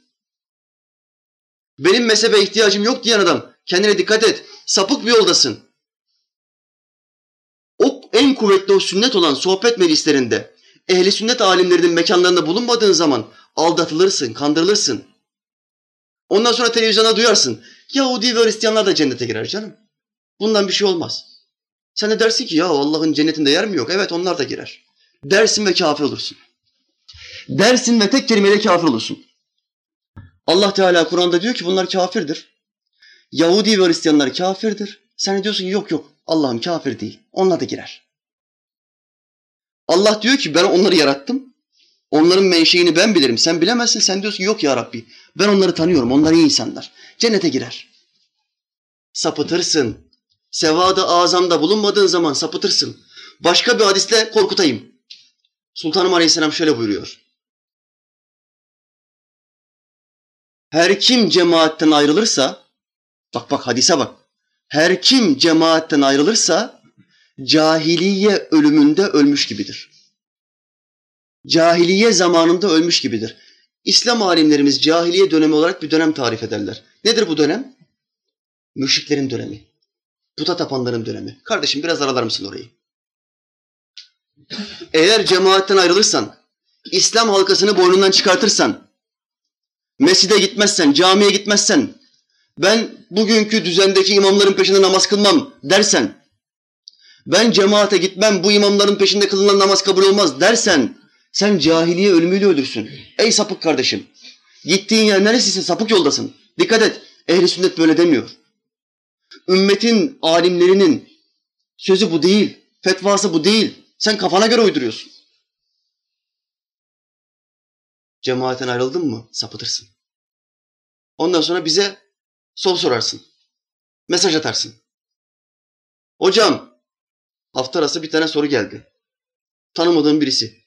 A: Benim mezhebe ihtiyacım yok diyen adam kendine dikkat et. Sapık bir yoldasın. O en kuvvetli o sünnet olan sohbet meclislerinde ehli sünnet alimlerinin mekanlarında bulunmadığın zaman aldatılırsın, kandırılırsın. Ondan sonra televizyona duyarsın. Yahudi ve Hristiyanlar da cennete girer canım. Bundan bir şey olmaz. Sen de dersin ki ya Allah'ın cennetinde yer mi yok? Evet onlar da girer. Dersin ve kafir olursun. Dersin ve tek kelimeyle kafir olursun. Allah Teala Kur'an'da diyor ki bunlar kafirdir. Yahudi ve Hristiyanlar kafirdir. Sen diyorsun ki yok yok Allah'ım kafir değil. Onlar da girer. Allah diyor ki ben onları yarattım. Onların menşeini ben bilirim. Sen bilemezsin. Sen diyorsun yok ya Rabbi. Ben onları tanıyorum. Onlar iyi insanlar. Cennete girer. Sapıtırsın. Sevada azamda bulunmadığın zaman sapıtırsın. Başka bir hadiste korkutayım. Sultanım Aleyhisselam şöyle buyuruyor. Her kim cemaatten ayrılırsa, bak bak hadise bak. Her kim cemaatten ayrılırsa cahiliye ölümünde ölmüş gibidir. Cahiliye zamanında ölmüş gibidir. İslam alimlerimiz cahiliye dönemi olarak bir dönem tarif ederler. Nedir bu dönem? Müşriklerin dönemi. Puta tapanların dönemi. Kardeşim biraz aralar mısın orayı? Eğer cemaatten ayrılırsan, İslam halkasını boynundan çıkartırsan, mescide gitmezsen, camiye gitmezsen, ben bugünkü düzendeki imamların peşinde namaz kılmam dersen, ben cemaate gitmem, bu imamların peşinde kılınan namaz kabul olmaz dersen, sen cahiliye ölümüyle ölürsün. Ey sapık kardeşim, gittiğin yer neresisin, sapık yoldasın. Dikkat et, ehli sünnet böyle demiyor. Ümmetin alimlerinin sözü bu değil, fetvası bu değil. Sen kafana göre uyduruyorsun. Cemaatten ayrıldın mı sapıtırsın. Ondan sonra bize soru sorarsın. Mesaj atarsın. Hocam hafta arası bir tane soru geldi. Tanımadığım birisi.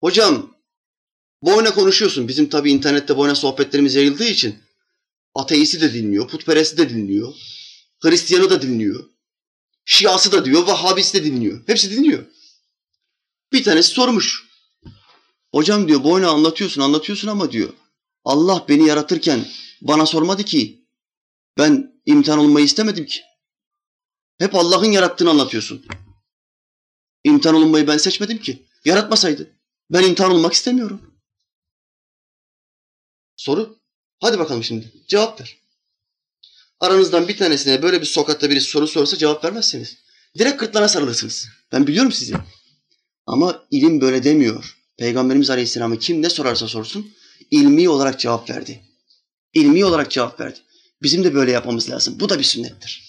A: Hocam boyuna konuşuyorsun. Bizim tabii internette boyuna sohbetlerimiz yayıldığı için ateisti de dinliyor, putperesti de dinliyor, Hristiyanı da dinliyor. Şiası da diyor, Vahhabisi de dinliyor. Hepsi dinliyor. Bir tanesi sormuş. Hocam diyor boyuna anlatıyorsun anlatıyorsun ama diyor Allah beni yaratırken bana sormadı ki ben imtihan olmayı istemedim ki. Hep Allah'ın yarattığını anlatıyorsun. İmtihan olmayı ben seçmedim ki. Yaratmasaydı. Ben imtihan olmak istemiyorum. Soru. Hadi bakalım şimdi. Cevap ver. Aranızdan bir tanesine böyle bir sokakta birisi soru sorsa cevap vermezseniz direkt kırtlana sarılırsınız. Ben biliyorum sizi. Ama ilim böyle demiyor. Peygamberimiz Aleyhisselam'ı kim ne sorarsa sorsun ilmi olarak cevap verdi. İlmi olarak cevap verdi. Bizim de böyle yapmamız lazım. Bu da bir sünnettir.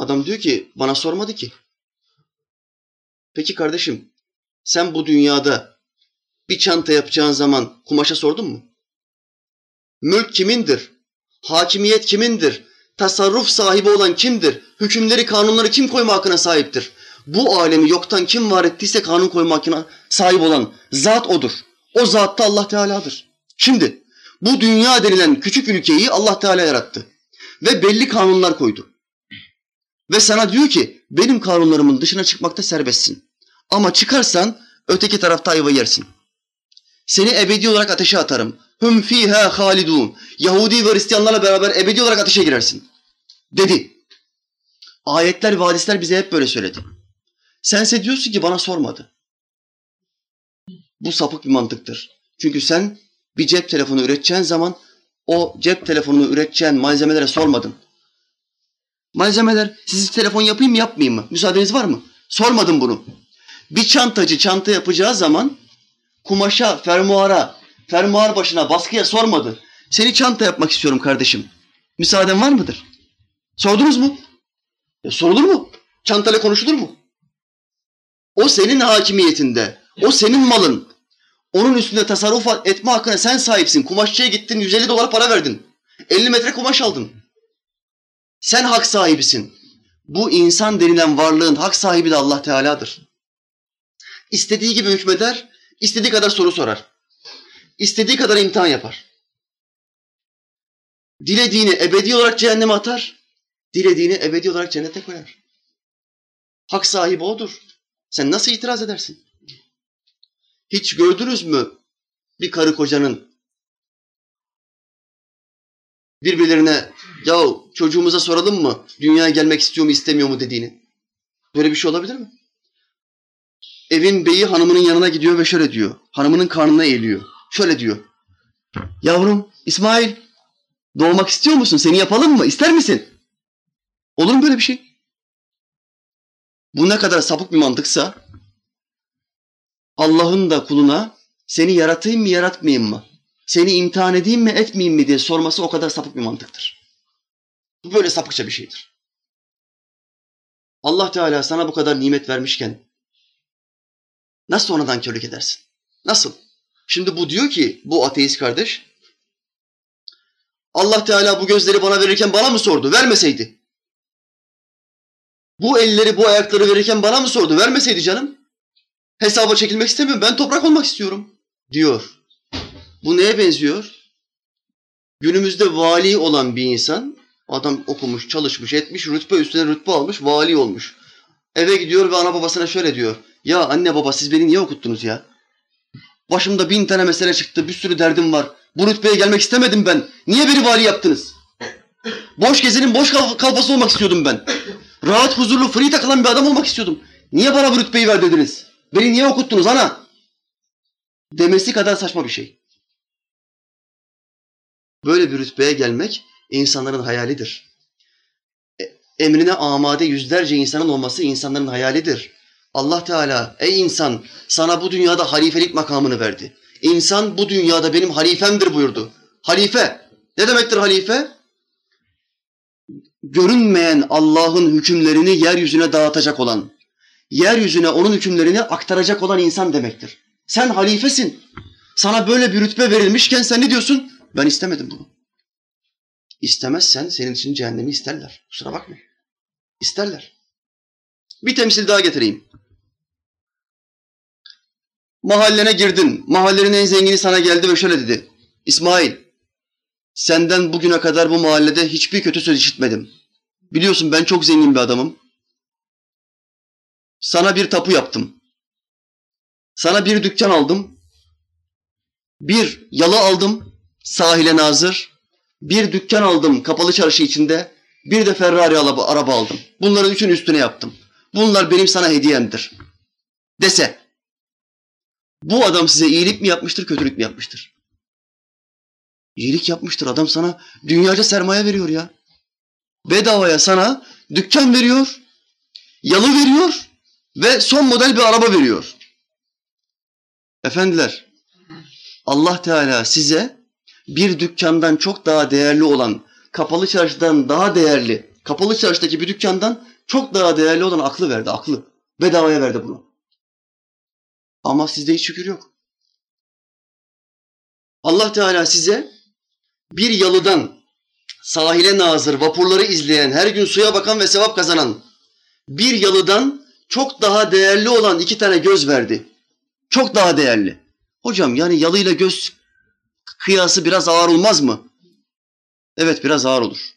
A: Adam diyor ki bana sormadı ki. Peki kardeşim sen bu dünyada bir çanta yapacağın zaman kumaşa sordun mu? Mülk kimindir? Hakimiyet kimindir? Tasarruf sahibi olan kimdir? Hükümleri, kanunları kim koyma hakkına sahiptir? Bu alemi yoktan kim var ettiyse kanun koyma hakkına sahip olan zat odur. O zat da Allah Teala'dır. Şimdi bu dünya denilen küçük ülkeyi Allah Teala yarattı. Ve belli kanunlar koydu. Ve sana diyor ki benim kanunlarımın dışına çıkmakta serbestsin. Ama çıkarsan öteki tarafta ayva yersin. Seni ebedi olarak ateşe atarım. Hum fiha halidun. Yahudi ve Hristiyanlarla beraber ebedi olarak ateşe girersin. Dedi. Ayetler ve hadisler bize hep böyle söyledi. Sense diyorsun ki bana sormadı. Bu sapık bir mantıktır. Çünkü sen bir cep telefonu üreteceğin zaman o cep telefonunu üreteceğin malzemelere sormadın. Malzemeler sizi telefon yapayım mı yapmayayım mı? Müsaadeniz var mı? Sormadım bunu. Bir çantacı çanta yapacağı zaman kumaşa, fermuara, fermuar başına, baskıya sormadı. Seni çanta yapmak istiyorum kardeşim. Müsaaden var mıdır? Sordunuz mu? E, sorulur mu? Çantayla konuşulur mu? O senin hakimiyetinde. O senin malın. Onun üstünde tasarruf etme hakkına sen sahipsin. Kumaşçıya gittin 150 dolar para verdin. 50 metre kumaş aldın. Sen hak sahibisin. Bu insan denilen varlığın hak sahibi de Allah Teala'dır. İstediği gibi hükmeder, istediği kadar soru sorar. İstediği kadar imtihan yapar. Dilediğini ebedi olarak cehenneme atar, dilediğini ebedi olarak cennete koyar. Hak sahibi odur. Sen nasıl itiraz edersin? Hiç gördünüz mü bir karı kocanın birbirlerine ya çocuğumuza soralım mı dünyaya gelmek istiyor mu istemiyor mu dediğini? Böyle bir şey olabilir mi? Evin beyi hanımının yanına gidiyor ve şöyle diyor. Hanımının karnına eğiliyor. Şöyle diyor. Yavrum İsmail doğmak istiyor musun? Seni yapalım mı? İster misin? Olur mu böyle bir şey? Bu ne kadar sapık bir mantıksa Allah'ın da kuluna seni yaratayım mı yaratmayayım mı? Seni imtihan edeyim mi etmeyeyim mi diye sorması o kadar sapık bir mantıktır. Bu böyle sapıkça bir şeydir. Allah Teala sana bu kadar nimet vermişken nasıl ona körlük edersin? Nasıl? Şimdi bu diyor ki bu ateist kardeş Allah Teala bu gözleri bana verirken bana mı sordu? Vermeseydi. Bu elleri, bu ayakları verirken bana mı sordu? Vermeseydi canım. Hesaba çekilmek istemiyorum. Ben toprak olmak istiyorum. Diyor. Bu neye benziyor? Günümüzde vali olan bir insan, adam okumuş, çalışmış, etmiş, rütbe üstüne rütbe almış, vali olmuş. Eve gidiyor ve ana babasına şöyle diyor. Ya anne baba siz beni niye okuttunuz ya? Başımda bin tane mesele çıktı, bir sürü derdim var. Bu rütbeye gelmek istemedim ben. Niye beni vali yaptınız? Boş gezinin boş kalfası olmak istiyordum ben. Rahat, huzurlu, free takılan bir adam olmak istiyordum. Niye bana bu rütbeyi ver dediniz? Beni niye okuttunuz ana? Demesi kadar saçma bir şey. Böyle bir rütbeye gelmek insanların hayalidir. E, emrine amade yüzlerce insanın olması insanların hayalidir. Allah Teala ey insan sana bu dünyada halifelik makamını verdi. İnsan bu dünyada benim halifemdir buyurdu. Halife. Ne demektir halife? Görünmeyen Allah'ın hükümlerini yeryüzüne dağıtacak olan, yeryüzüne onun hükümlerini aktaracak olan insan demektir. Sen halifesin. Sana böyle bir rütbe verilmişken sen ne diyorsun? Ben istemedim bunu. İstemezsen senin için cehennemi isterler. Kusura bakma. İsterler. Bir temsil daha getireyim. Mahallene girdin. Mahallenin en zengini sana geldi ve şöyle dedi. İsmail, senden bugüne kadar bu mahallede hiçbir kötü söz işitmedim. Biliyorsun ben çok zengin bir adamım. Sana bir tapu yaptım. Sana bir dükkan aldım. Bir yalı aldım sahile nazır. Bir dükkan aldım kapalı çarşı içinde. Bir de Ferrari araba aldım. Bunların üçün üstüne yaptım. Bunlar benim sana hediyemdir. Dese. Bu adam size iyilik mi yapmıştır, kötülük mü yapmıştır? İyilik yapmıştır. Adam sana dünyaca sermaye veriyor ya. Bedavaya sana dükkan veriyor, yalı veriyor ve son model bir araba veriyor. Efendiler, Allah Teala size bir dükkandan çok daha değerli olan, kapalı çarşıdan daha değerli, kapalı çarşıdaki bir dükkandan çok daha değerli olan aklı verdi, aklı. Bedavaya verdi bunu. Ama sizde hiç şükür yok. Allah Teala size bir yalıdan sahile nazır, vapurları izleyen, her gün suya bakan ve sevap kazanan bir yalıdan çok daha değerli olan iki tane göz verdi. Çok daha değerli. Hocam yani yalıyla göz kıyası biraz ağır olmaz mı? Evet biraz ağır olur.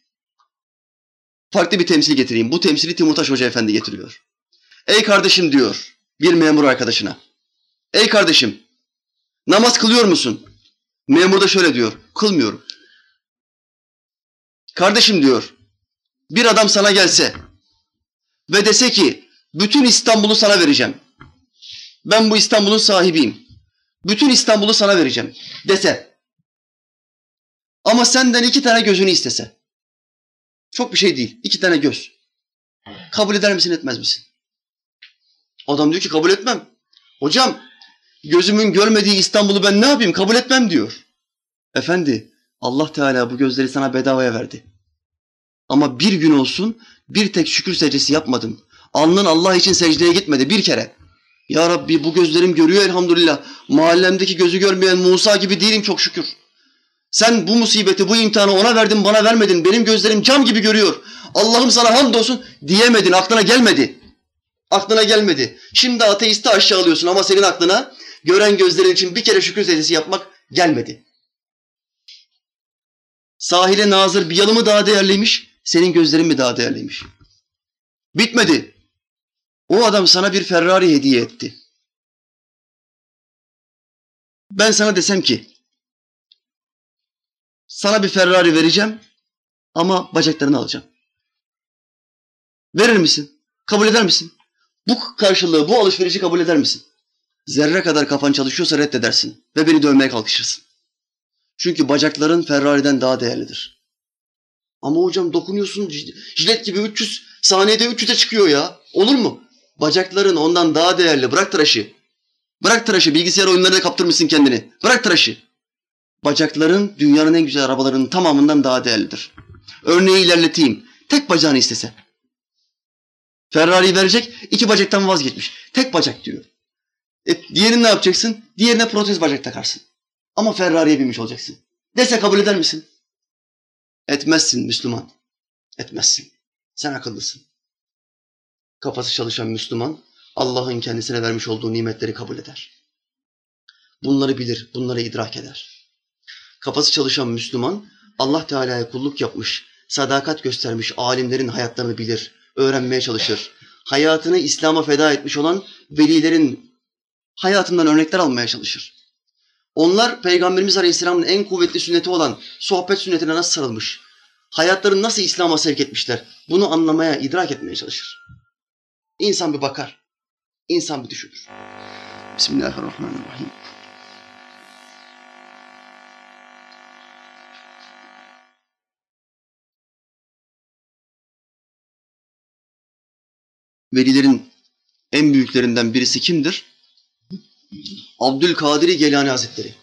A: Farklı bir temsil getireyim. Bu temsili Timurtaş Hoca Efendi getiriyor. Ey kardeşim diyor bir memur arkadaşına. Ey kardeşim namaz kılıyor musun? Memur da şöyle diyor. Kılmıyorum. Kardeşim diyor bir adam sana gelse ve dese ki bütün İstanbul'u sana vereceğim. Ben bu İstanbul'un sahibiyim. Bütün İstanbul'u sana vereceğim dese. Ama senden iki tane gözünü istese. Çok bir şey değil. İki tane göz. Kabul eder misin etmez misin? Adam diyor ki kabul etmem. Hocam gözümün görmediği İstanbul'u ben ne yapayım kabul etmem diyor. Efendi Allah Teala bu gözleri sana bedavaya verdi. Ama bir gün olsun bir tek şükür secdesi yapmadın. Alnın Allah için secdeye gitmedi bir kere. Ya Rabbi bu gözlerim görüyor elhamdülillah. Mahallemdeki gözü görmeyen Musa gibi değilim çok şükür. Sen bu musibeti, bu imtihanı ona verdin, bana vermedin. Benim gözlerim cam gibi görüyor. Allah'ım sana hamdolsun diyemedin, aklına gelmedi. Aklına gelmedi. Şimdi ateisti aşağılıyorsun ama senin aklına gören gözlerin için bir kere şükür secdesi yapmak gelmedi. Sahile nazır bir yalı mı daha değerliymiş, senin gözlerin mi daha değerliymiş? Bitmedi. O adam sana bir Ferrari hediye etti. Ben sana desem ki, sana bir Ferrari vereceğim ama bacaklarını alacağım. Verir misin? Kabul eder misin? Bu karşılığı, bu alışverişi kabul eder misin? Zerre kadar kafan çalışıyorsa reddedersin ve beni dövmeye kalkışırsın. Çünkü bacakların Ferrari'den daha değerlidir. Ama hocam dokunuyorsun jilet gibi 300 saniyede 300'e çıkıyor ya. Olur mu? Bacakların ondan daha değerli. Bırak tıraşı. Bırak tıraşı. Bilgisayar oyunlarına kaptırmışsın kendini. Bırak tıraşı. Bacakların dünyanın en güzel arabalarının tamamından daha değerlidir. Örneği ilerleteyim. Tek bacağını istese. Ferrari verecek, iki bacaktan vazgeçmiş. Tek bacak diyor. E, diğerini ne yapacaksın? Diğerine protez bacak takarsın. Ama Ferrari'ye binmiş olacaksın. Dese kabul eder misin? Etmezsin Müslüman. Etmezsin. Sen akıllısın. Kafası çalışan Müslüman Allah'ın kendisine vermiş olduğu nimetleri kabul eder. Bunları bilir, bunları idrak eder. Kafası çalışan Müslüman Allah Teala'ya kulluk yapmış, sadakat göstermiş alimlerin hayatlarını bilir, öğrenmeye çalışır. Hayatını İslam'a feda etmiş olan velilerin hayatından örnekler almaya çalışır. Onlar Peygamberimiz Aleyhisselam'ın en kuvvetli sünneti olan sohbet sünnetine nasıl sarılmış, hayatlarını nasıl İslam'a sevk etmişler, bunu anlamaya, idrak etmeye çalışır. İnsan bir bakar, insan bir düşünür. Bismillahirrahmanirrahim. Velilerin en büyüklerinden birisi kimdir? Abdülkadir Geylani Hazretleri.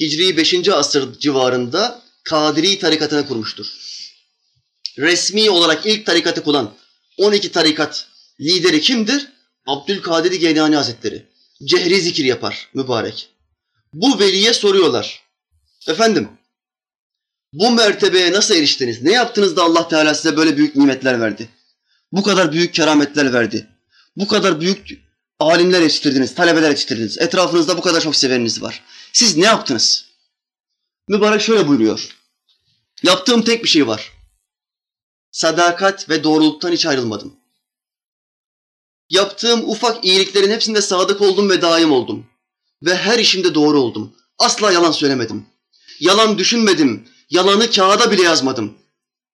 A: Hicri 5. asır civarında Kadiri tarikatını kurmuştur. Resmi olarak ilk tarikatı kuran 12 tarikat lideri kimdir? Abdülkadir Geylani Hazretleri. Cehri zikir yapar mübarek. Bu veliye soruyorlar. Efendim bu mertebeye nasıl eriştiniz? Ne yaptınız da Allah Teala size böyle büyük nimetler verdi? Bu kadar büyük kerametler verdi. Bu kadar büyük alimler yetiştirdiniz, talebeler yetiştirdiniz. Etrafınızda bu kadar çok seveniniz var. Siz ne yaptınız? Mübarek şöyle buyuruyor. Yaptığım tek bir şey var. Sadakat ve doğruluktan hiç ayrılmadım. Yaptığım ufak iyiliklerin hepsinde sadık oldum ve daim oldum. Ve her işimde doğru oldum. Asla yalan söylemedim. Yalan düşünmedim. Yalanı kağıda bile yazmadım.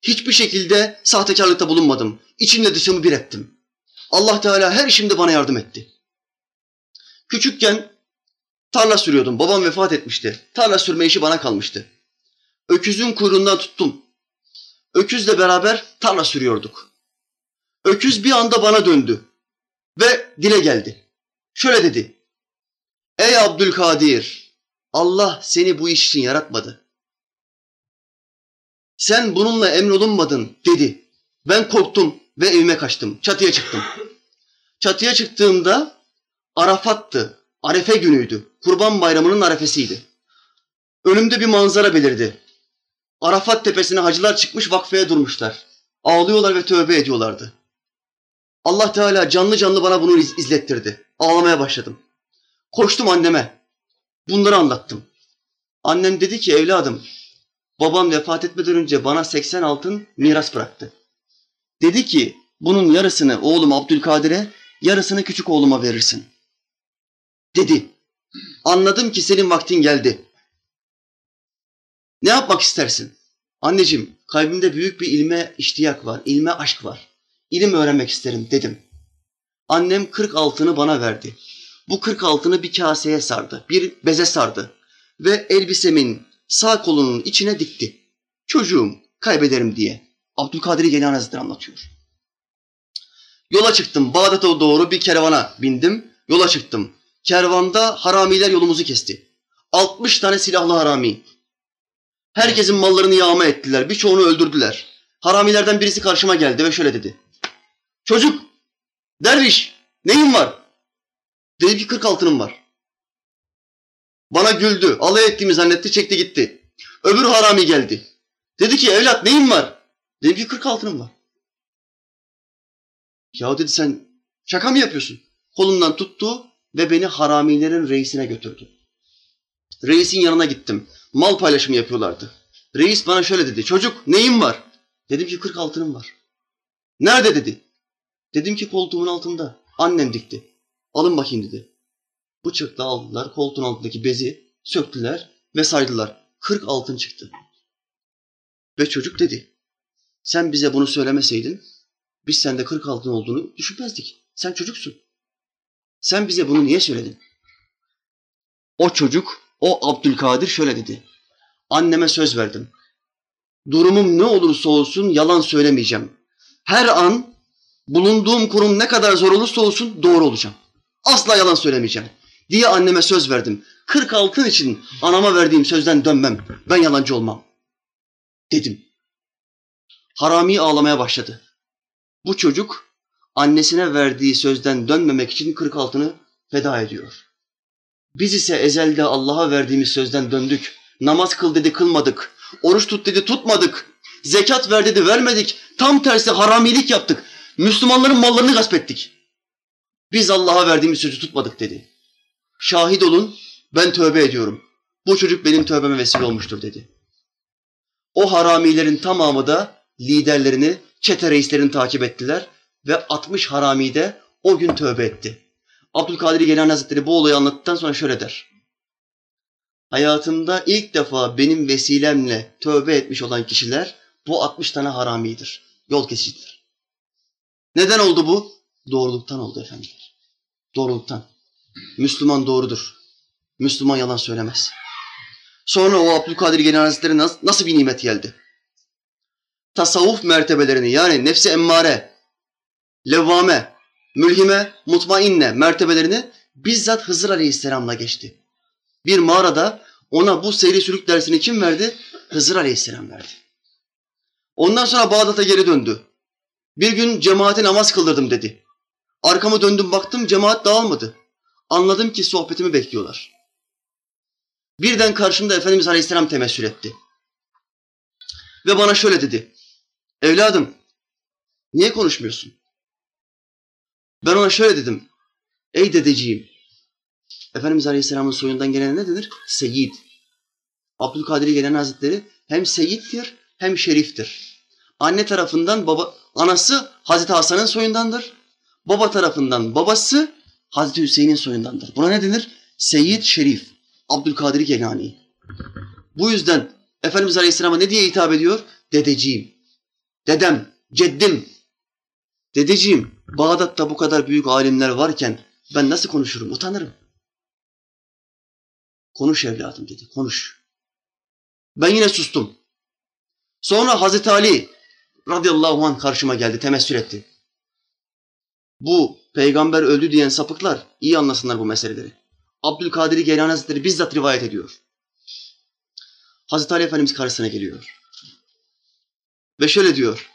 A: Hiçbir şekilde sahtekarlıkta bulunmadım. İçimle dışımı bir ettim. Allah Teala her işimde bana yardım etti. Küçükken tarla sürüyordum. Babam vefat etmişti. Tarla sürme işi bana kalmıştı. Öküzün kuyruğundan tuttum. Öküzle beraber tarla sürüyorduk. Öküz bir anda bana döndü ve dile geldi. Şöyle dedi. Ey Abdülkadir, Allah seni bu iş için yaratmadı. Sen bununla emrolunmadın dedi. Ben korktum ve evime kaçtım. Çatıya çıktım. Çatıya çıktığımda Arafat'tı. Arefe günüydü. Kurban bayramının arefesiydi. Önümde bir manzara belirdi. Arafat tepesine hacılar çıkmış vakfeye durmuşlar. Ağlıyorlar ve tövbe ediyorlardı. Allah Teala canlı canlı bana bunu izlettirdi. Ağlamaya başladım. Koştum anneme. Bunları anlattım. Annem dedi ki evladım babam vefat etmeden önce bana 80 altın miras bıraktı. Dedi ki bunun yarısını oğlum Abdülkadir'e yarısını küçük oğluma verirsin. Dedi. Anladım ki senin vaktin geldi. Ne yapmak istersin? Anneciğim kalbimde büyük bir ilme iştiyak var, ilme aşk var. İlim öğrenmek isterim dedim. Annem 40 altını bana verdi. Bu 40 altını bir kaseye sardı, bir beze sardı ve elbisemin sağ kolunun içine dikti. Çocuğum kaybederim diye. Abdülkadir Geylani Hazretleri anlatıyor. Yola çıktım. Bağdat'a doğru bir kervana bindim. Yola çıktım. Kervanda haramiler yolumuzu kesti. 60 tane silahlı harami. Herkesin mallarını yağma ettiler. Birçoğunu öldürdüler. Haramilerden birisi karşıma geldi ve şöyle dedi. Çocuk, derviş, neyin var? Dedim ki 40 altınım var. Bana güldü. Alay ettiğimi zannetti, çekti gitti. Öbür harami geldi. Dedi ki evlat neyin var? Dedim ki 40 altınım var. Ya dedi sen şaka mı yapıyorsun? Kolumdan tuttu ve beni haramilerin reisine götürdü. Reisin yanına gittim. Mal paylaşımı yapıyorlardı. Reis bana şöyle dedi. Çocuk neyin var? Dedim ki 40 altınım var. Nerede dedi. Dedim ki koltuğumun altında. Annem dikti. Alın bakayım dedi. Bıçakla aldılar koltuğun altındaki bezi söktüler ve saydılar. 40 altın çıktı. Ve çocuk dedi. Sen bize bunu söylemeseydin biz sende 40 altın olduğunu düşünmezdik. Sen çocuksun. Sen bize bunu niye söyledin? O çocuk, o Abdülkadir şöyle dedi. Anneme söz verdim. Durumum ne olursa olsun yalan söylemeyeceğim. Her an bulunduğum kurum ne kadar zor olursa olsun doğru olacağım. Asla yalan söylemeyeceğim diye anneme söz verdim. 40 altın için anama verdiğim sözden dönmem. Ben yalancı olmam. Dedim. Harami ağlamaya başladı. Bu çocuk annesine verdiği sözden dönmemek için 40 altını feda ediyor. Biz ise ezelde Allah'a verdiğimiz sözden döndük. Namaz kıl dedi kılmadık. Oruç tut dedi tutmadık. Zekat ver dedi vermedik. Tam tersi haramilik yaptık. Müslümanların mallarını gasp ettik. Biz Allah'a verdiğimiz sözü tutmadık dedi. Şahit olun ben tövbe ediyorum. Bu çocuk benim tövbeme vesile olmuştur dedi. O haramilerin tamamı da liderlerini, çete reislerini takip ettiler ve 60 harami de o gün tövbe etti. Abdülkadir Geylani Hazretleri bu olayı anlattıktan sonra şöyle der. Hayatımda ilk defa benim vesilemle tövbe etmiş olan kişiler bu 60 tane haramidir. Yol kesicidir. Neden oldu bu? Doğruluktan oldu efendim. Doğruluktan. Müslüman doğrudur. Müslüman yalan söylemez. Sonra o Abdülkadir Geylani Hazretleri nasıl bir nimet geldi? Tasavvuf mertebelerini yani nefsi emmare, levvame, mülhime, mutmainne mertebelerini bizzat Hızır Aleyhisselam'la geçti. Bir mağarada ona bu seyri sülük dersini kim verdi? Hızır Aleyhisselam verdi. Ondan sonra Bağdat'a geri döndü. Bir gün cemaate namaz kıldırdım dedi. Arkamı döndüm baktım cemaat dağılmadı. Anladım ki sohbetimi bekliyorlar. Birden karşımda Efendimiz Aleyhisselam temessül etti. Ve bana şöyle dedi. Evladım, niye konuşmuyorsun? Ben ona şöyle dedim. Ey dedeciğim, Efendimiz Aleyhisselam'ın soyundan gelen ne denir? Seyyid. Abdülkadir gelen Hazretleri hem seyittir hem şeriftir. Anne tarafından baba, anası Hazreti Hasan'ın soyundandır. Baba tarafından babası Hazreti Hüseyin'in soyundandır. Buna ne denir? Seyyid Şerif, Abdülkadir Geylani. Bu yüzden Efendimiz Aleyhisselam'a ne diye hitap ediyor? Dedeciğim, dedem, ceddim. Dedeciğim, Bağdat'ta bu kadar büyük alimler varken ben nasıl konuşurum? Utanırım. Konuş evladım dedi, konuş. Ben yine sustum. Sonra Hazreti Ali radıyallahu anh karşıma geldi, temessül etti. Bu peygamber öldü diyen sapıklar iyi anlasınlar bu meseleleri. Abdülkadir Geylani Hazretleri bizzat rivayet ediyor. Hazreti Ali Efendimiz karşısına geliyor. Ve şöyle diyor.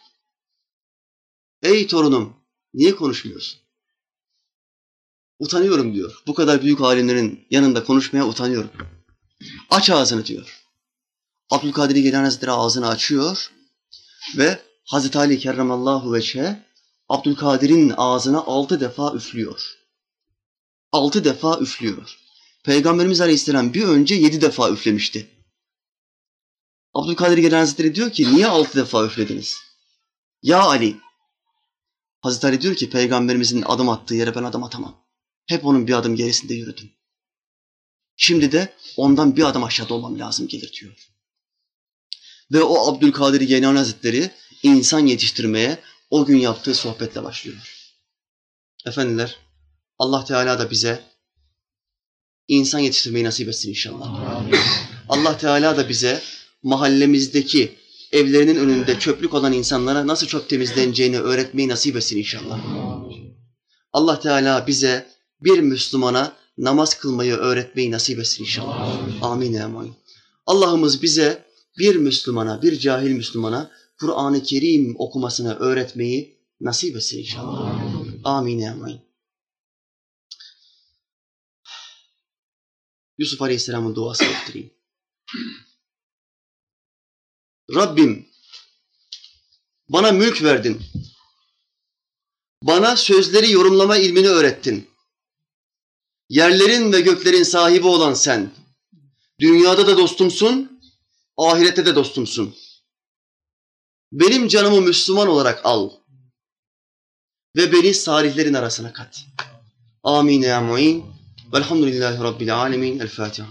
A: Ey torunum niye konuşmuyorsun? Utanıyorum diyor. Bu kadar büyük alimlerin yanında konuşmaya utanıyorum. Aç ağzını diyor. Abdülkadir Geylani Hazretleri ağzını açıyor ve Hazreti Ali kerramallahu veçhe Abdülkadir'in ağzına altı defa üflüyor. Altı defa üflüyor. Peygamberimiz Aleyhisselam bir önce yedi defa üflemişti. Abdülkadir Geylani Hazretleri diyor ki niye altı defa üflediniz? Ya Ali. Hazreti Ali diyor ki peygamberimizin adım attığı yere ben adım atamam. Hep onun bir adım gerisinde yürüdüm. Şimdi de ondan bir adım aşağıda olmam lazım gelir diyor. Ve o Abdülkadir Geylani Hazretleri insan yetiştirmeye o gün yaptığı sohbetle başlıyor. Efendiler, Allah Teala da bize insan yetiştirmeyi nasip etsin inşallah. Allah Teala da bize mahallemizdeki evlerinin önünde çöplük olan insanlara nasıl çöp temizleneceğini öğretmeyi nasip etsin inşallah. Allah Teala bize bir Müslümana namaz kılmayı öğretmeyi nasip etsin inşallah. Amin. Amin. Allah'ımız bize bir Müslümana, bir cahil Müslümana Kur'an-ı Kerim okumasını öğretmeyi nasip etsin inşallah. Amin. Amin. Yusuf Aleyhisselam'ın duasını ettireyim. Rabbim bana mülk verdin. Bana sözleri yorumlama ilmini öğrettin. Yerlerin ve göklerin sahibi olan sen. Dünyada da dostumsun, ahirette de dostumsun. Benim canımı Müslüman olarak al. Ve beni salihlerin arasına kat. Amin ya mu'in. Velhamdülillahi Rabbil alemin. El Fatiha.